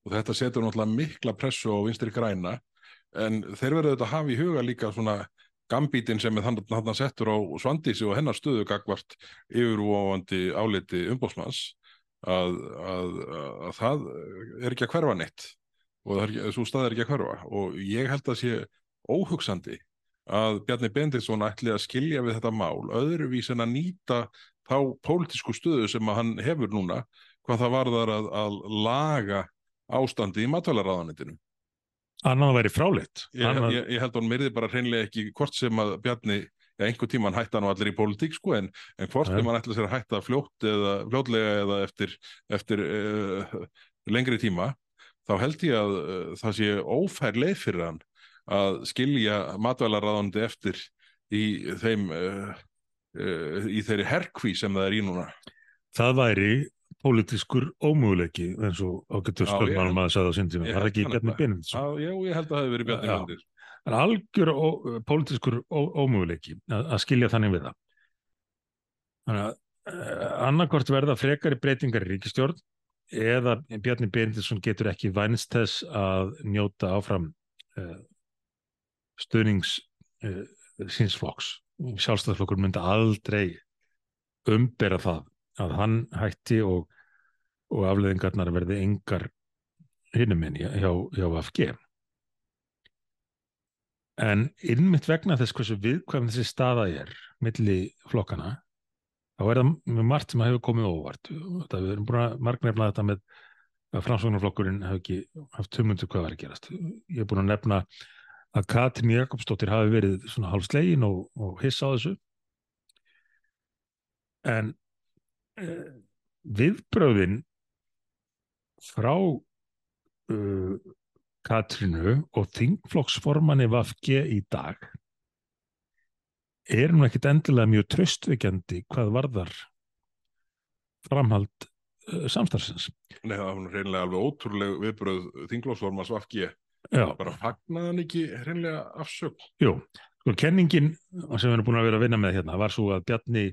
Og þetta setur náttúrulega mikla pressu á vinstri græna en þeir verður þetta að hafa í huga líka svona gambítin sem er þannig að settur á Svandísi og hennar stöðu gagvart yfirúávandi áliti umbósmanns að, að, að, að það er ekki að hverfa neitt og svo stað er ekki að hverfa. Og ég held að sé óhugsandi að Bjarni Benditsson ætli að skilja við þetta mál öðruvís en að nýta þá pólitísku stöðu sem að hann hefur núna hvað það varðar að, að laga ástandi í matvælaráðanitinu Annan væri fráleitt. Ég, Annan... ég, ég held að hann myrði bara hreinlega ekki hvort sem að Bjarni Já, einhver tíma hann hætta nú allir í pólitík sko en, en hvort sem hann ætla sér að hætta fljótt eða fljótlega eða eftir, eftir uh, lengri tíma þá held ég að uh, það sé ófær leið fyrir hann að skilja matvælaráðandi eftir í þeim uh, í þeirri herkví sem það er í núna. Það væri pólitískur ómöguleiki eins og ágættur spöldmannum að sagða á síndina, það er ekki Bjarni Benedikt Já, ég held að það hefur verið Bjarni Benedikt Það er algjör ó, pólitískur ó, ómöguleiki að, að skilja þannig við það. Þannig að uh, annarkort verða frekari breytingar í ríkistjórn eða Bjarni Berindinsson getur ekki vænst þess að njóta áfram uh, stuðnings uh, sínsflokks. Sjálfstæðarflokkur myndi aldrei umbera það að hann hætti og, og afleðingarnar verði engar hinnuminn hjá, hjá FG. En innmitt vegna þess hversu viðkvæm þessi staða er milli flokkana þá er það með margt sem hefur komið óvart. Þetta, við erum búin að margnefna þetta með að framsvögnarflokkurinn hefur ekki haft tömundu hvað var að gerast. Ég hef búin að nefna að Katrin Jakobsdóttir hafi verið svona hálf slegin og, og hissa á þessu. En viðbröðin frá uh, Katrinu og þingflokksformanni Vafge í dag er nú ekkit endilega mjög tröstvikjandi hvað varðar framhald uh, samstarfsins. Nei, það var nú hreinlega alveg ótrúleg viðbröð þinglósformans Vafki. Já, Bara fagnaði hann ekki hreinlega afsögn. jú, sko kenningin sem við erum búin að vera að vinna með hérna var svo að Bjarni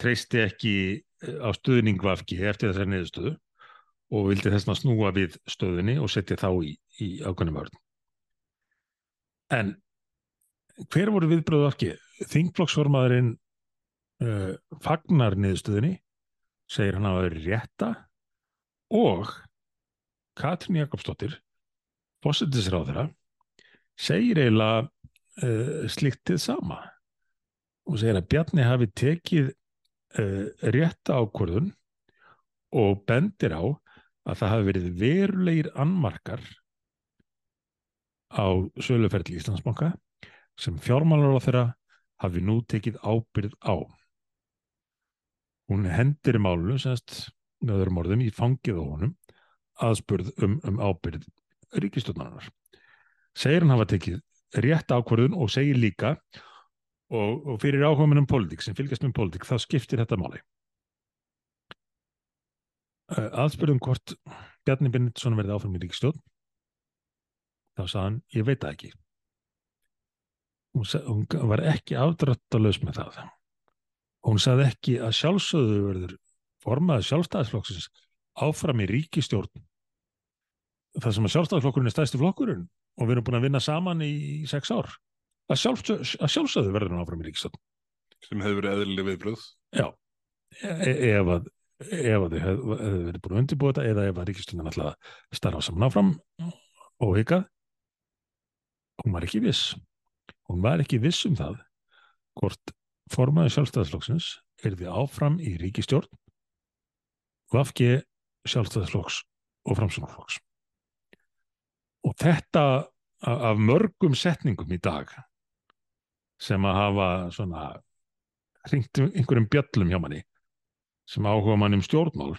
treysti ekki á stuðning Vafki eftir þessari niðurstöðu og vildi þess að snúa við stöðunni og setja þá í, í ákveðnum vörn. En hver voru viðbröðu Vafki? Þingflokksformaðurinn uh, fagnar niðurstöðunni, segir hann að vera rétta og Katrín Jakobsdóttir, fósittisráðara, segir eiginlega uh, slíkt til sama og segir að Bjarni hafi tekið uh, rétta ákvörðun og bendir á að það hafi verið verulegir annmarkar á söluferðli Íslandsbanka sem fjármálar á þeirra hafi nú tekið ábyrð á. Hún hendir málunu, semst, með öðrum orðum, í fangið á honum aðspurð um, um ábyrð ríkistjónarinnar. Segir hann hafa tekið rétt ákvörðun og segir líka og, og fyrir áhugamunum pólitík sem fylgjast með pólitík þá skiptir þetta máli. Uh, aðspurðum hvort Bjarni Benediktsson verði áfram í ríkistjón þá sagði hann, ég veit það ekki. Hún, sa- hún var ekki afdráttalös með það. Hún sagði ekki að sjálfsögðu verður formaði sjálfstæðisflokksins áfram í ríkistjórn það sem að sjálfstæðisflokkurinn er stæðsti flokkurinn og við erum búin að vinna saman í sex ár að, sjálfsögðu, að sjálfsögðu verður hann áfram í ríkistjórn sem hefur verið eðlileg viðbröð. Já, e e- ef að ef að þau hefðu hef verið búin að undirbúa þetta eða ef að ríkistundan ætlaði að starfa saman áfram og hikað. Hún var ekki viss. Hún var ekki viss um það hvort formaði sjálfstæðisflokksins er því áfram í ríkistjórn VFG sjálfstæðisflokks og framsunarflokks og þetta af mörgum setningum í dag sem að hafa svona hringt einhverjum bjöllum hjá manni sem áhuga mann um stjórnmál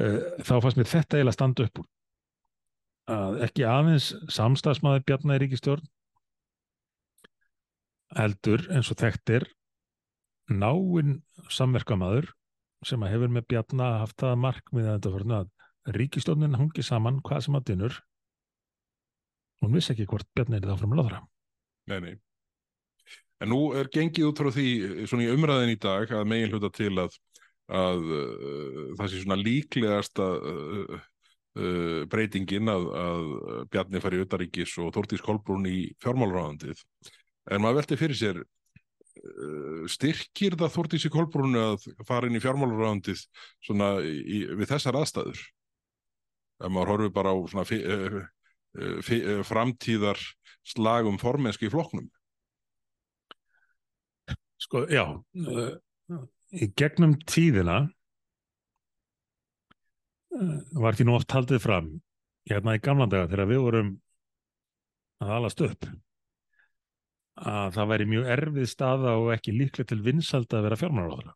uh, þá fannst mér þetta eiginlega standa upp úr. Að ekki aðeins samstagsmaður Bjarnar Ríkistjórn heldur eins og þekktir náinn samverkamaður sem að hefur með Bjarnar haft það markmið að þetta fyrir að ríkistjórnin hungi saman hvað sem að dynur. Hún vissi ekki hvort Bjarnar er það áfram láðra Nei, nei. En nú er gengið út frá því svona í umræðin í dag að megin hluta til að, að uh, það sé svona líklegasta uh, uh, breytingin að, að Bjarni fari utaríkis og Þórtís Kolbrún í fjármálráðandið. En maður velti fyrir sér styrkir það Þórtísi Kolbrún að fara inn í fjármálráðandið svona í, við þessar aðstæður? Ef maður horfir bara á svona framtíðar slag um formennsku í flokknum. Sko, já, uh, í gegnum tíðina uh, var ekki nú oft haldið fram hérna í gamla daga þegar við vorum að alast upp að það væri mjög erfið staða og ekki líklega til vinsald að vera fjármálaráðara.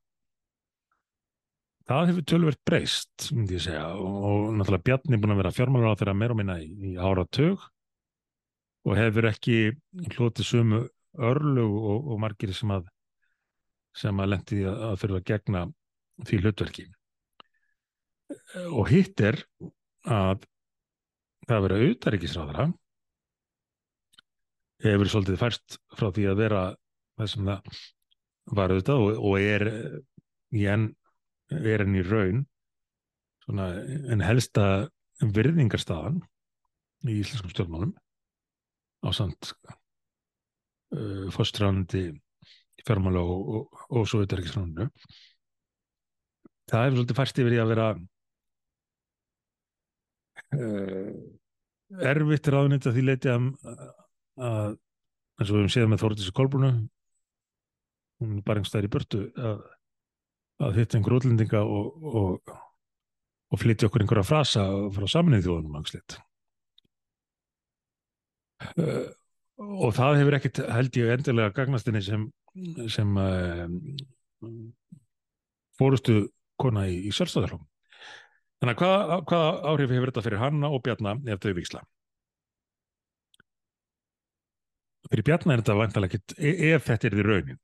Það hefur tölvert breyst, myndi ég segja, og, og náttúrulega Bjarni búin að vera fjármálaráðara meira og minna í, í áratug og hefur ekki hlotið sömu örlug og, og margir sem að sem að lendi að, að þurfa að gegna því hlutverki. Og hitt er að það að vera auðaríkisráðara hefur svolítið færst frá því að vera það sem það var auðvitað og, og er í enn er enn í raun svona en helsta virðingarstaðan í íslenskum stjórnmálum á samt uh, fórstránandi fjármála og, og, og svo þetta er ekki svona það hefur svolítið færst yfir í að vera uh, erfitt ráðnýtt að því leiti að, að eins og við höfum séð með Þórdísi Kolbrunu hún er bara einhverstaðar í börtu að, að hitta einhver útlendinga og, og, og flytja okkur einhverja frasa frá saminnið þjóðunum angslitt uh, og það hefur ekkit held ég endilega gagnastinni sem sem uh, fórustu kona í, í sjálfstæðarlóm. Þannig að hvaða, hvaða áhrif hefur þetta fyrir hanna og Bjarna ef þau viksla? Fyrir Bjarna er þetta vantalega ekkit, ef þetta er því raunin,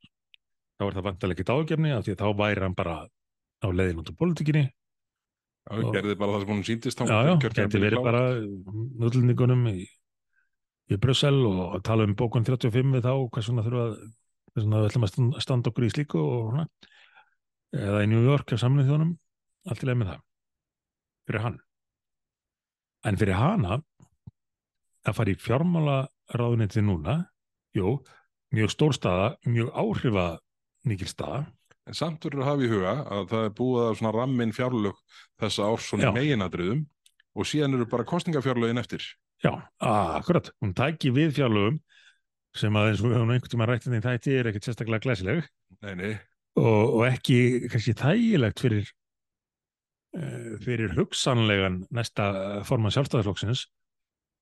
þá er það vantalega ekkit ágefni af því að þá væri hann bara á leiðin út á politíkinni Já, gerði bara það sem hún síndist Já, já, geti verið bara nútlendingunum í, í Brussel og tala um bókun 35 við þá, hvað svona þurfa hvað svona við ætlum að standa okkur í slíku og hana, eða í New York á samlið þjónum, allt í leið með það. Fyrir hann. En fyrir hana að fara í fjármála ráðuniti núna, jú mjög stór staða, mjög áhrifa mikil staða. En samt verður að hafa í huga að það er búið að svona rammin fjárlög þessa árs svona meginadriðum og síðan eru bara kostningafjárlögin eftir. Já, akkurat. Hún tæki við fjárlögum sem að eins og við höfum einhvern tíma rættið því þætti er ekkert sérstaklega glæsileg nei, nei. Og, og ekki kannski þægilegt fyrir, uh, fyrir hugsanlegan næsta forman sjálfstæðarflokksins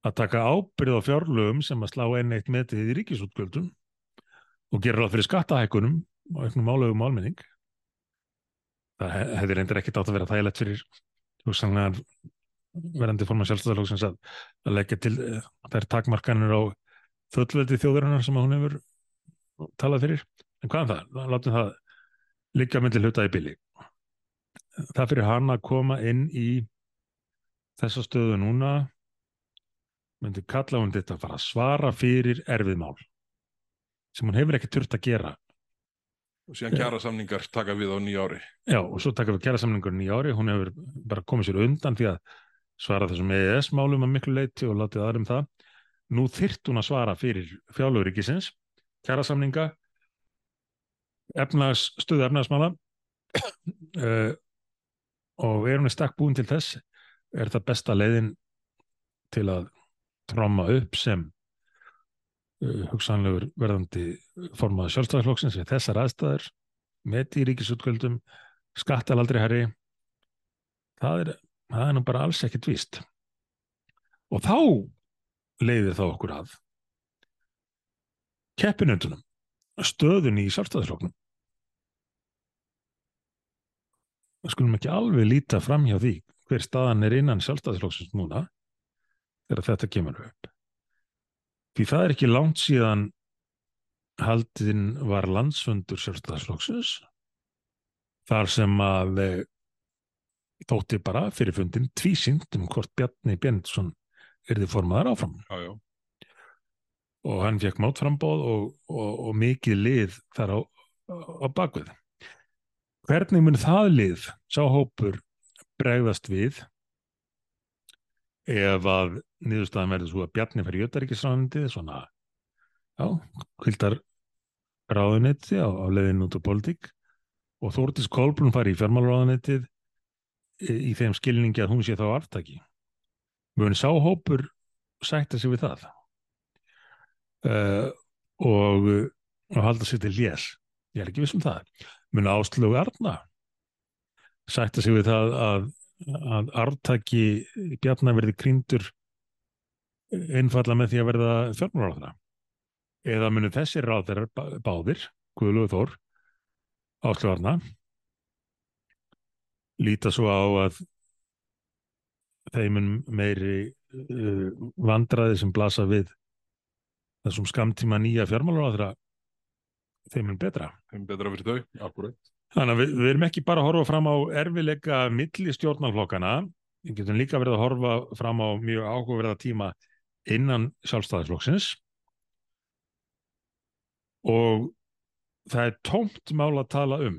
að taka ábyrð á fjárlögum sem að slá enn eitt metið í ríkisútgjöldum og gera ráð fyrir skattahækunum og eitthvað málögum álmenning það hefði reyndir ekkit átt að vera þægilegt fyrir hugsanlegar verandi forman sjálfstæðarlóksins að, að leggja til uh, þær takmarkanir á þöllveldi þjóðurinnar sem hún hefur talað fyrir. En hvað er um það? Látum það líka myndi hluta í bili. Það fyrir hann að koma inn í þessa stöðu núna myndi kalla hún þetta að fara að svara fyrir erfið mál sem hún hefur ekki turt að gera. Og síðan kjara samningar taka við á nýja ári. Já, og svo taka við kjara samningar nýja ári. Hún hefur bara komið sér undan því að svara þessum EES-málum að miklu leiti og látið aðrum það. Nú þyrt hún að svara fyrir fjálauríkisins kjara samninga efnags, stuðu efnagsmála uh, og er hún í stakk búin til þess er það besta leiðin til að tróma upp sem uh, hugsanlegur verðandi formaða sjálfstæðarflokksins við þessar aðstæður með í ríkisútgöldum skattalaldri herri það er, það er nú bara alls ekkert víst. Og þá leiðir þá okkur að keppinöndunum stöðun í sjálfstæðarflokknum við skulum ekki alveg líta fram hjá því hver staðan er innan sjálfstæðarflokksins núna þegar þetta kemur upp. Því það er ekki langt síðan haldinn var landsfundur sjálfstæðarsflokksins þar sem að þótti bara fyrir fundin tvísynd um hvort Bjarni Björnsson erði formaðar áfram. Já, já. Og hann fekk mátframbóð og, og, og mikið lið þar á, á bakvið. Hvernig mun það lið, sá hópur, bregðast við ef að niðurstaðan verður svo að Bjarni fær í öttaríkisráðunitið svona, já, kvildar ráðuniti á, á leiðin út á politík og Þórtis Kolbrún fær í fjármálráðunitið í, þeim skilningi að hún sé þá aftaki. Mjög sáhópur sætta sig við það uh, og, og halda sig til lés. Ég er ekki viss um það. Mjög áslögu Arna sætta sig við það að að artaki Bjarnar verði krýndur einfalla með því að verða fjármálaráðara eða munu þessi ráðarar báðir, Guðlu og Þór áslöfarna líta svo á að þeimun meiri uh, vandraði sem blasa við þessum skamtíma nýja fjármálaráðara þeimun betra. Þeimun betra fyrir þau, akkurat. Þannig að við, við erum ekki bara að horfa fram á erfileika milli stjórnalflokkana, við getum líka verið að horfa fram á mjög áhugaverða tíma innan sjálfstæðisflokksins og það er tómt mál að tala um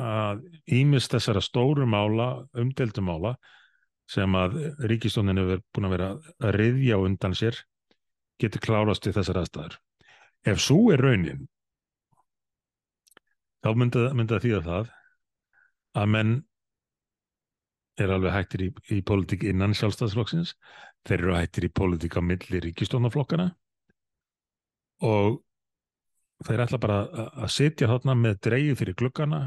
að ímist þessara stóru mála, umdeldu mála sem að ríkistónin hefur búin að vera að riðja undan sér getur klárast við þessar aðstæður. Ef svo er raunin þá myndi, það þýða það að menn er alveg hættir í, í politík innan sjálfstæðsflokksins, þeir eru hættir í politík á milli ríkistónaflokkana og þeir ætla bara að setja þarna með dreigi fyrir glukkana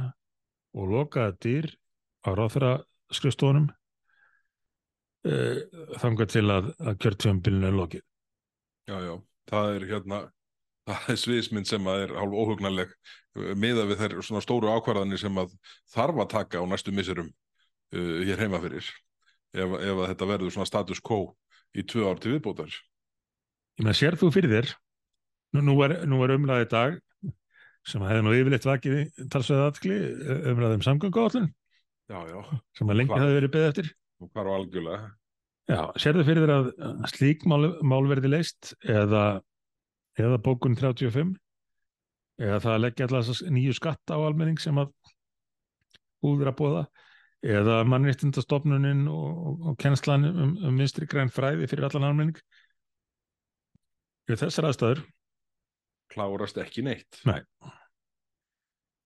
og lokaða dýr á ráðfæra skrifstónum eh, þanga til að, að kjörtjöfumbilinu er lokið. Já, já, það er hérna það er sviðismynd sem að er hálf óhugnarleg eh, miða við þær svona stóru ákvarðanir sem að þarf að taka á næstu missurum uh, hér heima fyrir ef, ef að þetta verður svona status quo í tvö ár til viðbótar. Ég með sér þú fyrir þér? Nú, nú er, er umlæðið dag sem hefði nú yfirleitt vakið talsveða aðkli umræðum samgöngu já, sem að lengi hefði verið beðið eftir. og hvar á algjörlega. Já, sérðu fyrir þér að slík mál, mál verði leist eða, eða bókun 35 eða það að leggja alltaf nýju skatta á almenning sem að úður að bóða eða mannréttindastofnunin og, og, og kennslan um, um vinstri græn fræði fyrir allan almenning í þessar aðstæður Klárast ekki neitt. Nei.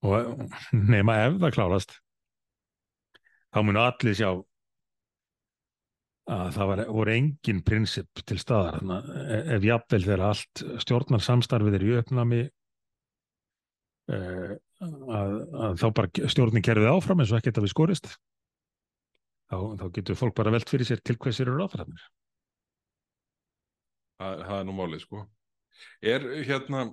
og nema ef það klárast þá munu allir sjá að það var, voru engin prinsip til staðar að ef jafnvel þegar allt stjórnar samstarfið er í uppnámi eh, að, að þá bara stjórnin kerfið áfram eins og ekkert að við skorist þá, þá getur fólk bara velt fyrir sér til hvers eru ráðfæðanir Það, það er nú málið, sko. Er hérna,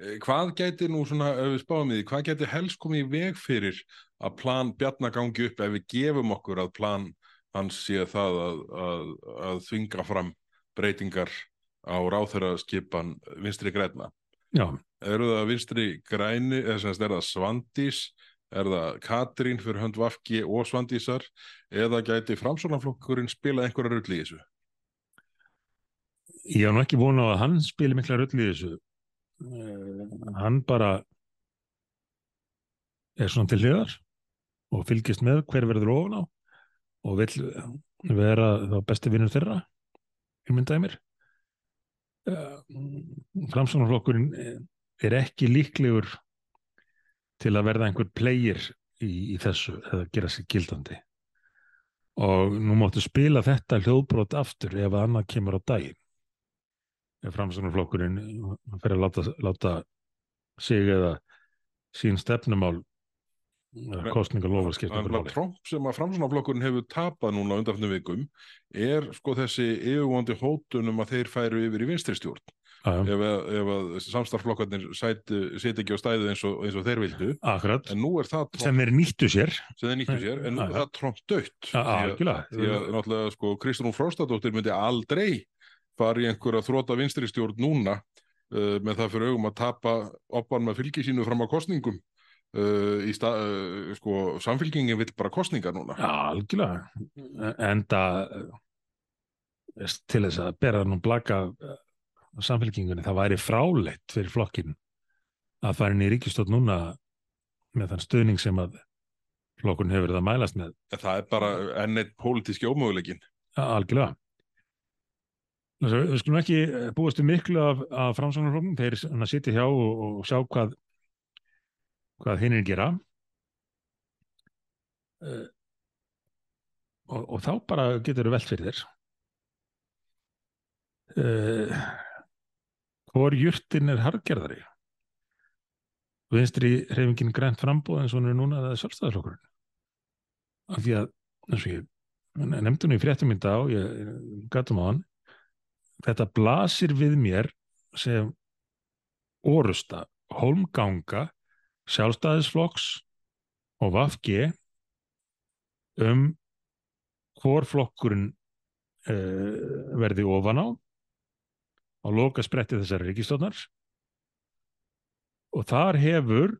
eh, hvað gæti nú svona, ef við spáum í því, hvað gæti helst komið í veg fyrir að plan Bjarna gangi upp ef við gefum okkur að plan hans sé það að, að, að þvinga fram breytingar á ráþæra skipan vinstri græna? Já, Eru það vinstri græni, eða semst er það Svandís, er það Katrín fyrir hönd Vafki og Svandísar eða gæti framsónaflokkurinn spila einhverja rull í þessu? Ég hef nú ekki vona á að hann spili mikla rull í þessu. Eh, hann bara er svona til hliðar og fylgist með hver verður ofan á og vill vera þá besti vinnur þeirra ímyndaði mér. Framsóknarflokkurinn er ekki líklegur til að verða einhver player í, í þessu eða gera sér gildandi. Og nú máttu spila þetta hljóðbrot aftur ef að annað kemur á daginn ef framsóknarflokkurinn fyrir að láta, láta sig eða sín stefnumál kostninga lofa skipta Þannig ykkur að máli. Trump sem að framsónaflokkurinn hefur tapað núna undanfnum vikum er sko þessi yfirvóndi hótun um að þeir færu yfir í vinstri stjórn Já, já, ef, að- ef að samstarflokkarnir seti ekki á stæðu eins og, eins og þeir vildu. Akkurat, en nú er það Trump sem þeir nýttu sér. Sem þeir nýttu sér en nú er það Trump dött því að náttúrulega sko Kristrún Fróstadóttir myndi aldrei fara í einhverja þróta vinstri stjórn núna uh, með það fyrir augum að tapa oppan með fylgi sínu fram á kostningum uh, í stað, uh, sko samfylkingin vill bara kostningar núna. Já, algjörlega. Enda eh, til þess að bera nú blaka eh, samfélkingunni, það væri fráleitt fyrir flokkin að fara inn í ríkistótt núna með þann stuðning sem að flokkun hefur verið að mælast með. En það er bara enn eitt pólitíski ómöguleikin. Algjörlega við skulum ekki eh, búast við miklu af, af framsóknarflokknum, þeir svona sitja hjá og, og sjá hvað hvað hinn er gera. Uh, og, og þá bara getur þú velt fyrir þér. Uh, hvor jurtin er hargerðari vinstri hreyfingin grænt frambóð og hún er núna eða sjálfstæðarflokkurinn af því að eins og ég nefndi nú í fréttum í dag ég gætum á hann þetta blasir við mér sem orusta, holmganga sjálfstæðisflokks og VFG um hvor flokkurinn uh, verði ofan á á loka spretti þessari ríkistóðnar og þar hefur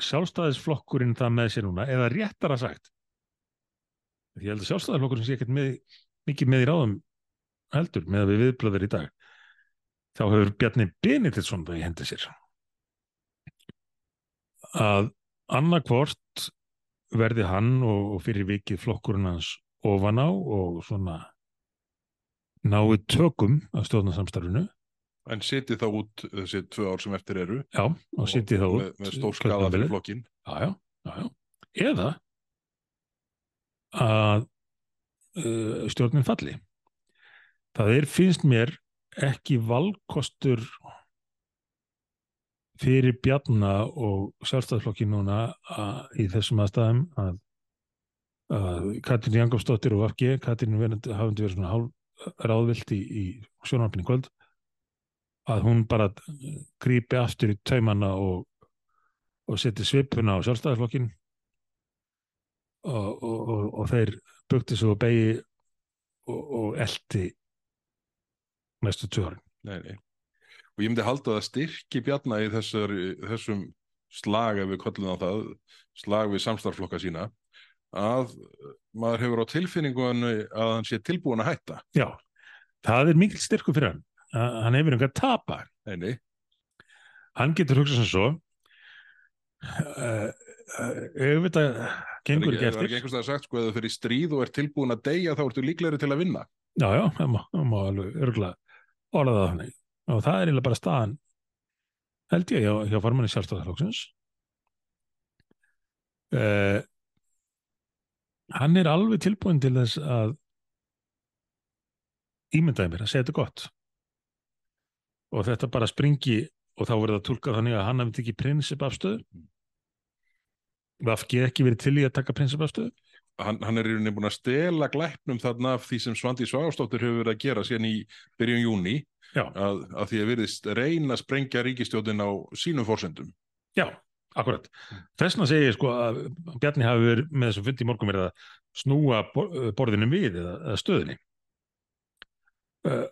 sjálfstæðisflokkurinn það með sér núna eða réttara sagt ég held að sjálfstæðisflokkurinn sé ekkert með, mikið með í ráðum heldur með að við viðblöður í dag þá hefur Bjarni Benediktsson það í hendi sér að annarkvort verði hann og, og fyrir vikið flokkurinn hans ofan á og svona náið tökum af stjórnarsamstarfinu En siti þá út þessi tvö ár sem eftir eru. já, og sitti þá út Með, með stór skada fyrir flokkin. já, já, já, já. eða að uh, stjórnin falli það er finnst mér ekki valkostur fyrir Bjarna og sjálfstæðsflokki núna í þessum aðstæðum að, að Katrín Jangofsdóttir og FG, Katrín hafandi verið svona hálf ráðvilt í, í sjónarfinn í kvöld að hún bara grípi aftur í taumanna og, og seti svipuna á sjálfstæðisflokkin og, og, og, þeir bukti svo begi og eldi næstu árin. Nei, nei. og ég myndi halda það styrki bjarna í þessar, þessum slag ef við kollum á það slag við samstarflokka sína að maður hefur á tilfinningun að hann sé tilbúin að hætta Já, það er mikil styrku fyrir hann að hann hefur einhver að tapa Eini. hann getur hugsað sem svo uh, þetta gengur ekki Það er eftir ekki einhvers það sagt sko, ef þú fyrir stríð og er tilbúin að deyja þá ertu líklegri til að vinna. já, já, það má alveg örgulega orða það þannig. Og það er eiginlega bara staðan held ég hjá, hjá formanni sjálfstæðarflokksins uh, hann er alveg tilbúin til þess að ímyndaði mér að segja þetta gott. Og þetta bara springi og þá verður það tólkað þannig að hann hafi tekið prinsipafstöðu Vafki ekki verið til í að taka prinsipafstöðu Hann, hann er í rauninni búin að stela glæpnum þarna af því sem Svandi Svástóttur hefur verið að gera síðan í byrjun júni að, að því að virðist reyna að sprengja ríkistjóðin á sínum fórsendum. Já, akkurat. Þessna segi ég sko að Bjarni hafi verið með þessum fundi í morgun verið að snúa bor- borðinu við eða, stöðinni. Uh,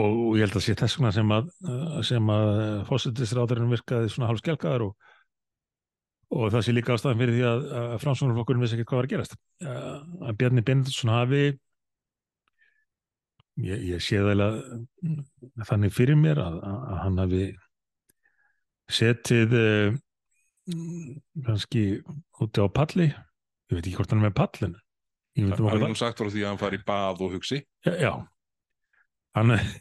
og ég held að sé þess vegna sem að, uh, sem að fósittisráðurinn virkaði svona hálf skelkaðar og, og það sé líka ástæðan fyrir því að, að framsóknarflokkurinn vissi ekki hvað var að gerast. Að Bjarni Benediktsson hafi ég, ég sé það eiginlega þannig fyrir mér að, að, hann hafi setið uh, kannski úti á palli ég veit ekki hvort hann er með pallin um er nú sagt frá því að hann fari í bað og hugsi. það já hann það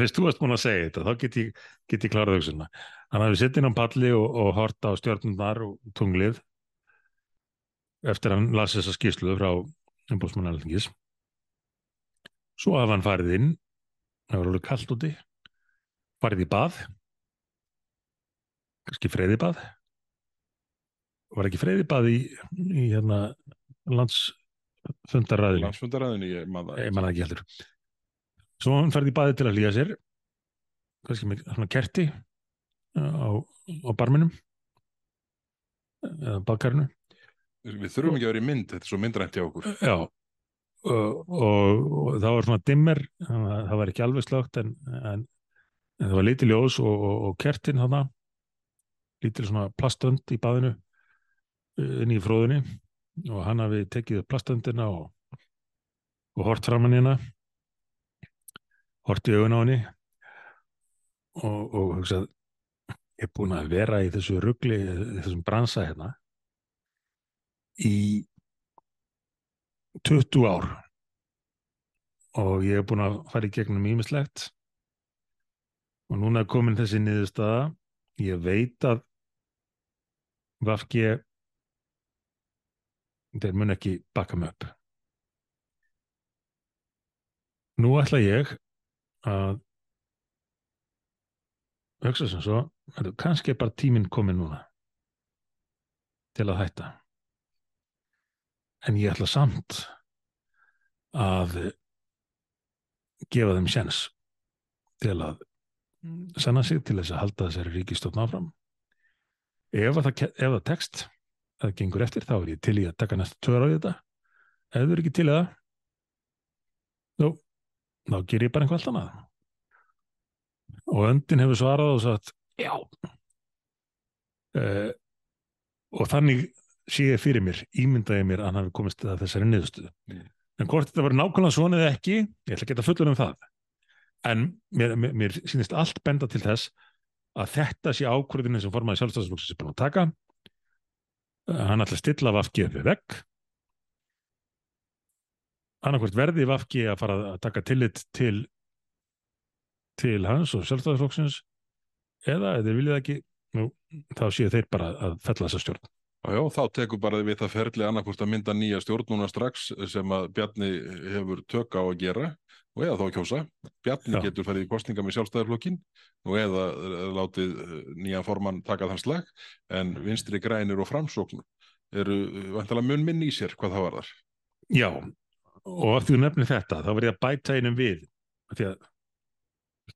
fyrst þú varst búin að segja þetta þá get ég, ég klárað hugsunna hann hafi setið inn á palli og, og hort á stjórnundar og tunglið eftir að hann las þessa skýrslu frá umbúsmann alþingis. Svo hafa hann farið inn það var alveg kallt úti farið í bað kannski freyði bað. Var ekki freyði bað í, í hérna man það. ég manna ekki heldur svo hann farið í baði til að hlýja sér kannski með svona kerti uh, á, á barminum eða bakarinu Við þurfum ekki að vera í mynd, þetta er svo myndrænt hjá okkur. já og, og, og það var svona dimmer þannig að það var ekki alveg slögt en, en, en það var lítið ljós og, og, og kertin þarna lítið svona plastönd í baðinu uh, inn í fróðinni og hann hafi tekið plastöndina og, og hort framan í hana hort í augun á henni og, og hugsað ég er búin að vera í þessu rugli þessum bransa hérna í 20 ár og ég er búin að fara í gegnum ímislegt og núna er komin þessi niðurstaða. Ég veit að Vafki þeir mun ekki bakka mig upp. Nú ætla ég að hugsa sem svo heyrðu, kannski er bara tíminn komin núna til að hætta. En ég ætla samt að gefa þeim sjens til að sanna sig til þess að halda þessari ríkistofn áfram. Ef að það, ef það tekst að það gengur eftir þá er ég til í að taka næstu tvör á þetta. Ef þau eru ekki til í það þá ger ég bara einhvað allt annað. Og öndin hefur svarað og sagt já. Uh, og þannig sé ég fyrir mér, ímyndaði mér að hann hafi komist að þessari niðurstöðu. Mm. en hvort þetta var nákvæmlega svona eða ekki ég ætla að geta fullur um það. En mér, mér, mér sýnist allt benda til þess að þetta sé ákvörðinu sem formaði sjálfstæðsflokksins er búin að taka. Uh, hann ætla að stilla Vafki upp við vegg annarkvort verði Vafki að fara að taka tillit til til hans og sjálfstæðsflokksins eða ef þeir viljið ekki nú, þá séu þeir bara að fella þessa stjórn Já, þá tekur bara við það ferli annarkvort að mynda nýja stjórn núna strax sem að Bjarni hefur tök á að gera og eða þá að kjósa. Bjarni Já. getur farið í kostninga með sjálfstæðarflokkin og eða eh, látið eh, nýjan formann taka þann slag en vinstri grænir og framsókn eru vantilega mun minn í sér hvað það var þar. Já, og ef þú nefnir þetta þá verð ég að bæta einum við því að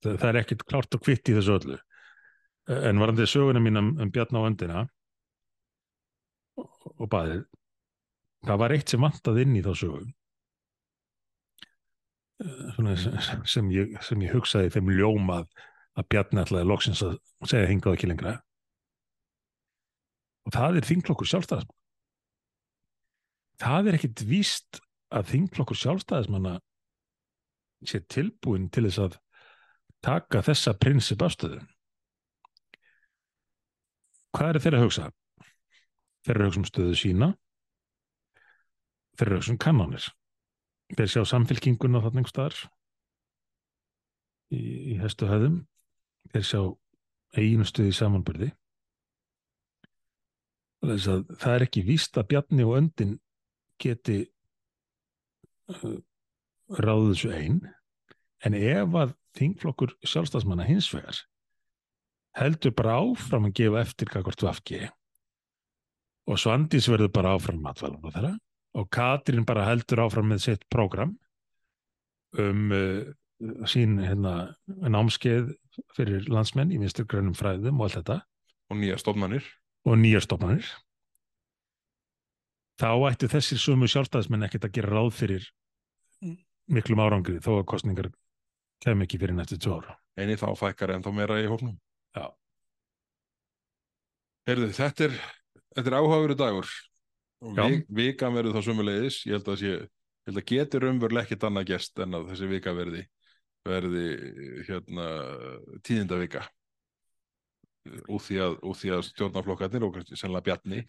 það er ekkert klárt og kvitt í þessu öllu. En varandi söguna mín um, um Bjarn á öndina og, og baðið það var eitt sem vantaði inn í þá sögu eh, svona, sem, ég, sem ég hugsaði þeim ljóma að, Bjarni ætlaði loksins að segja hingað ekki lengra. Og það er þingflokkur sjálfstæðismann það er ekkit víst að þingflokkur sjálfstæðismanna sé tilbúin til þess að taka þessa prinsip afstöðu? Hvað er þeirra að hugsa? þeirra að hugsa um stöðu sína. Þeirra að hugsa um kannanir. Þeir sjá samfélkinguna þarna einhver staðar í, í hestu höfðum. Þeir sjá einu stöði samanbyrði það er ekki víst að Bjarni og Öndin geti uh, ráðið þessu einn en ef að þingflokkur sjálfstafsmanna hins vegar heldur bara áfram að gefa eftir kakvart vafki og Svandís verður bara áfram matvælan á þeirra og Katrín bara heldur áfram með sitt prógram um uh, sín hérna, námskeið fyrir landsmenn í vinstur grönum fræðum og allt þetta. Og nýja stofnanir. Og nýja stofnanir. Þá ættu þessir sumu sjálfstæðismenn ekkert að gera ráð fyrir miklum árangri þó að kostningar kem ekki fyrir næstu tvo ára eini þá fækkar en þá meira í hóknum Já. Heyrðu, þetta er, er áhugaveru dagur. Og vik, vikan verður þá sumulegis ég held að, sé, ég held að getur umveruleg ekkert annað gest en að þessi vika verði verði hérna tíðindavika úr því að, að stjórnarflokkarnir og sennilega Bjarni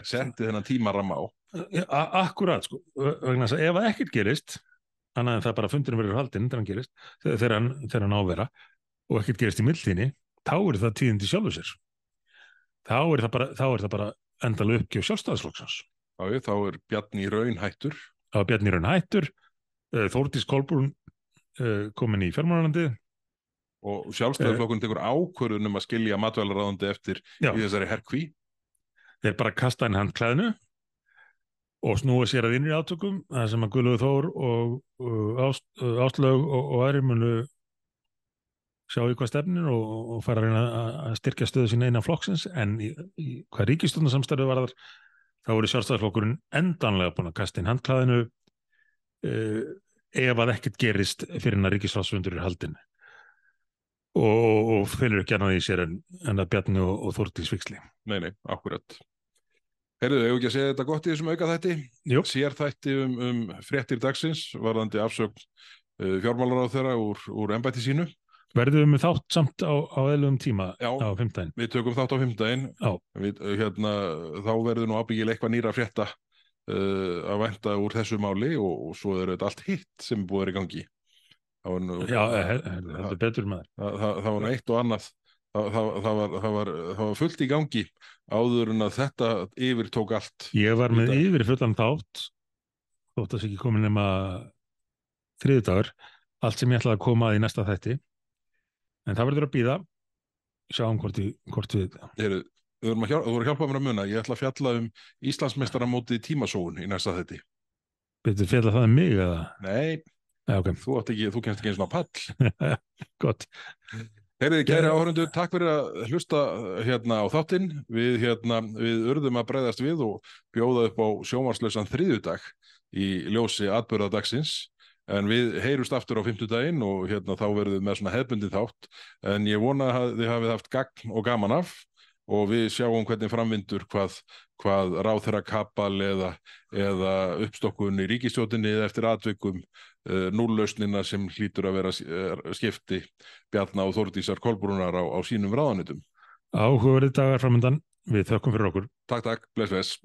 það setti þennan tíma ramma á. A- Akkurat, sko, vegna þess að ef að ekkert gerist, annað en það bara fundurinn verður haldinn þegar hann gerist, þegar hann, þegar hann ávera og ekkert gerist í mildinni, þá er það tíðindi sjálfur sér. Þá er það bara, þá er það bara endalega uppgjöf sjálfstæðisflokksins. Já, ég, þá er Bjarni raun hættur Það var Bjarni Raun Hættur, uh, Þórdís Kolbrún uh, komin í fjármálanandi, og sjálfstæðarflokkun tekur ákvörðun um að skilja matvælaráðandi eftir Já. í þessari herkví þeir bara kasta henni handklæðinu og snúa sér að innri átökum, það sem að Guðlaugur Þór og uh, ást, uh, Áslaug og, og aðri munu sjá í hvað stefnin og, og fara að að- styrkja stöðu sína innan flokksins. En í, í hvað ríkistundarsamstæðu var þar þá voru sjálfstæðarflokkurinn endanlega búin að kasta inn handklæðinu uh, ef að ekkert gerist fyrir en að ríkisflokksfundur er haldin og, og, fylgur ekki annað í sér en, en að Bjarni og, Þórdís Viksli Nei, nei, akkurat Herðu, hefur ekki að segja þetta gott í þessum auka þætti Jú. Sér þætti um, um fréttir dagsins varðandi afsögn uh, fjármálaráð þeirra úr, úr embætti sínu Verðum við þátt samt á, á eðlum tíma Já. á fimmtæðin? Við tökum þátt á fimmdægin Já. Við, uh, hérna, Þá verður nú ábyggilega eitthvað nýra frétta uh, að vænta úr þessu máli og, og svo er þetta allt hitt sem búið er í gangi nú, Já, he- he- heldur betur maður. það, var eitt og annað það, það, það, var, það, var, það var fullt í gangi áður en að þetta yfir tók allt. Ég var með Þetta- yfir fullan þátt, þótt að það sé ekki komin nema þriðudagur, allt sem ég ætlaði að koma að í næsta þætti. En það verður að býða, sjáum hvort, í, hvort við, Heru, Þú voru að, hjálpa, hjálpa mér að muna. Ég ætla að fjalla um Íslandsmeistaramótið tímasóun í næsta þetti betur fjalla það um mig eða? Nei, Já, ok, þú, ekki, þú kennst ekki eins og pall. Gott. Heyriði, kæri áhörundu, takk fyrir að hlusta hérna á þáttinn. Við, hérna, við urðum að breyðast við og bjóða upp á sjómarslausan þriðjudag í ljósi atbörðadagsins. En við heyrust aftur á fimmtudaginn og hérna þá verðum við með svona hefbundið þátt. En ég vona að þið hafið haft gagn og gaman af og við sjáum hvernig framvindur hvað, hvað ráþæra kapal eða, eða uppstokkun í ríkistjótinni eða eftir atvikum núllausnina sem hlýtur að vera uh, skipti Bjarna og Þórdísar Kolbrúnar á, á sínum ráðanitum. Áhugaverið dagar framöndan, við þökkum fyrir okkur. Takk, takk, bless, bless.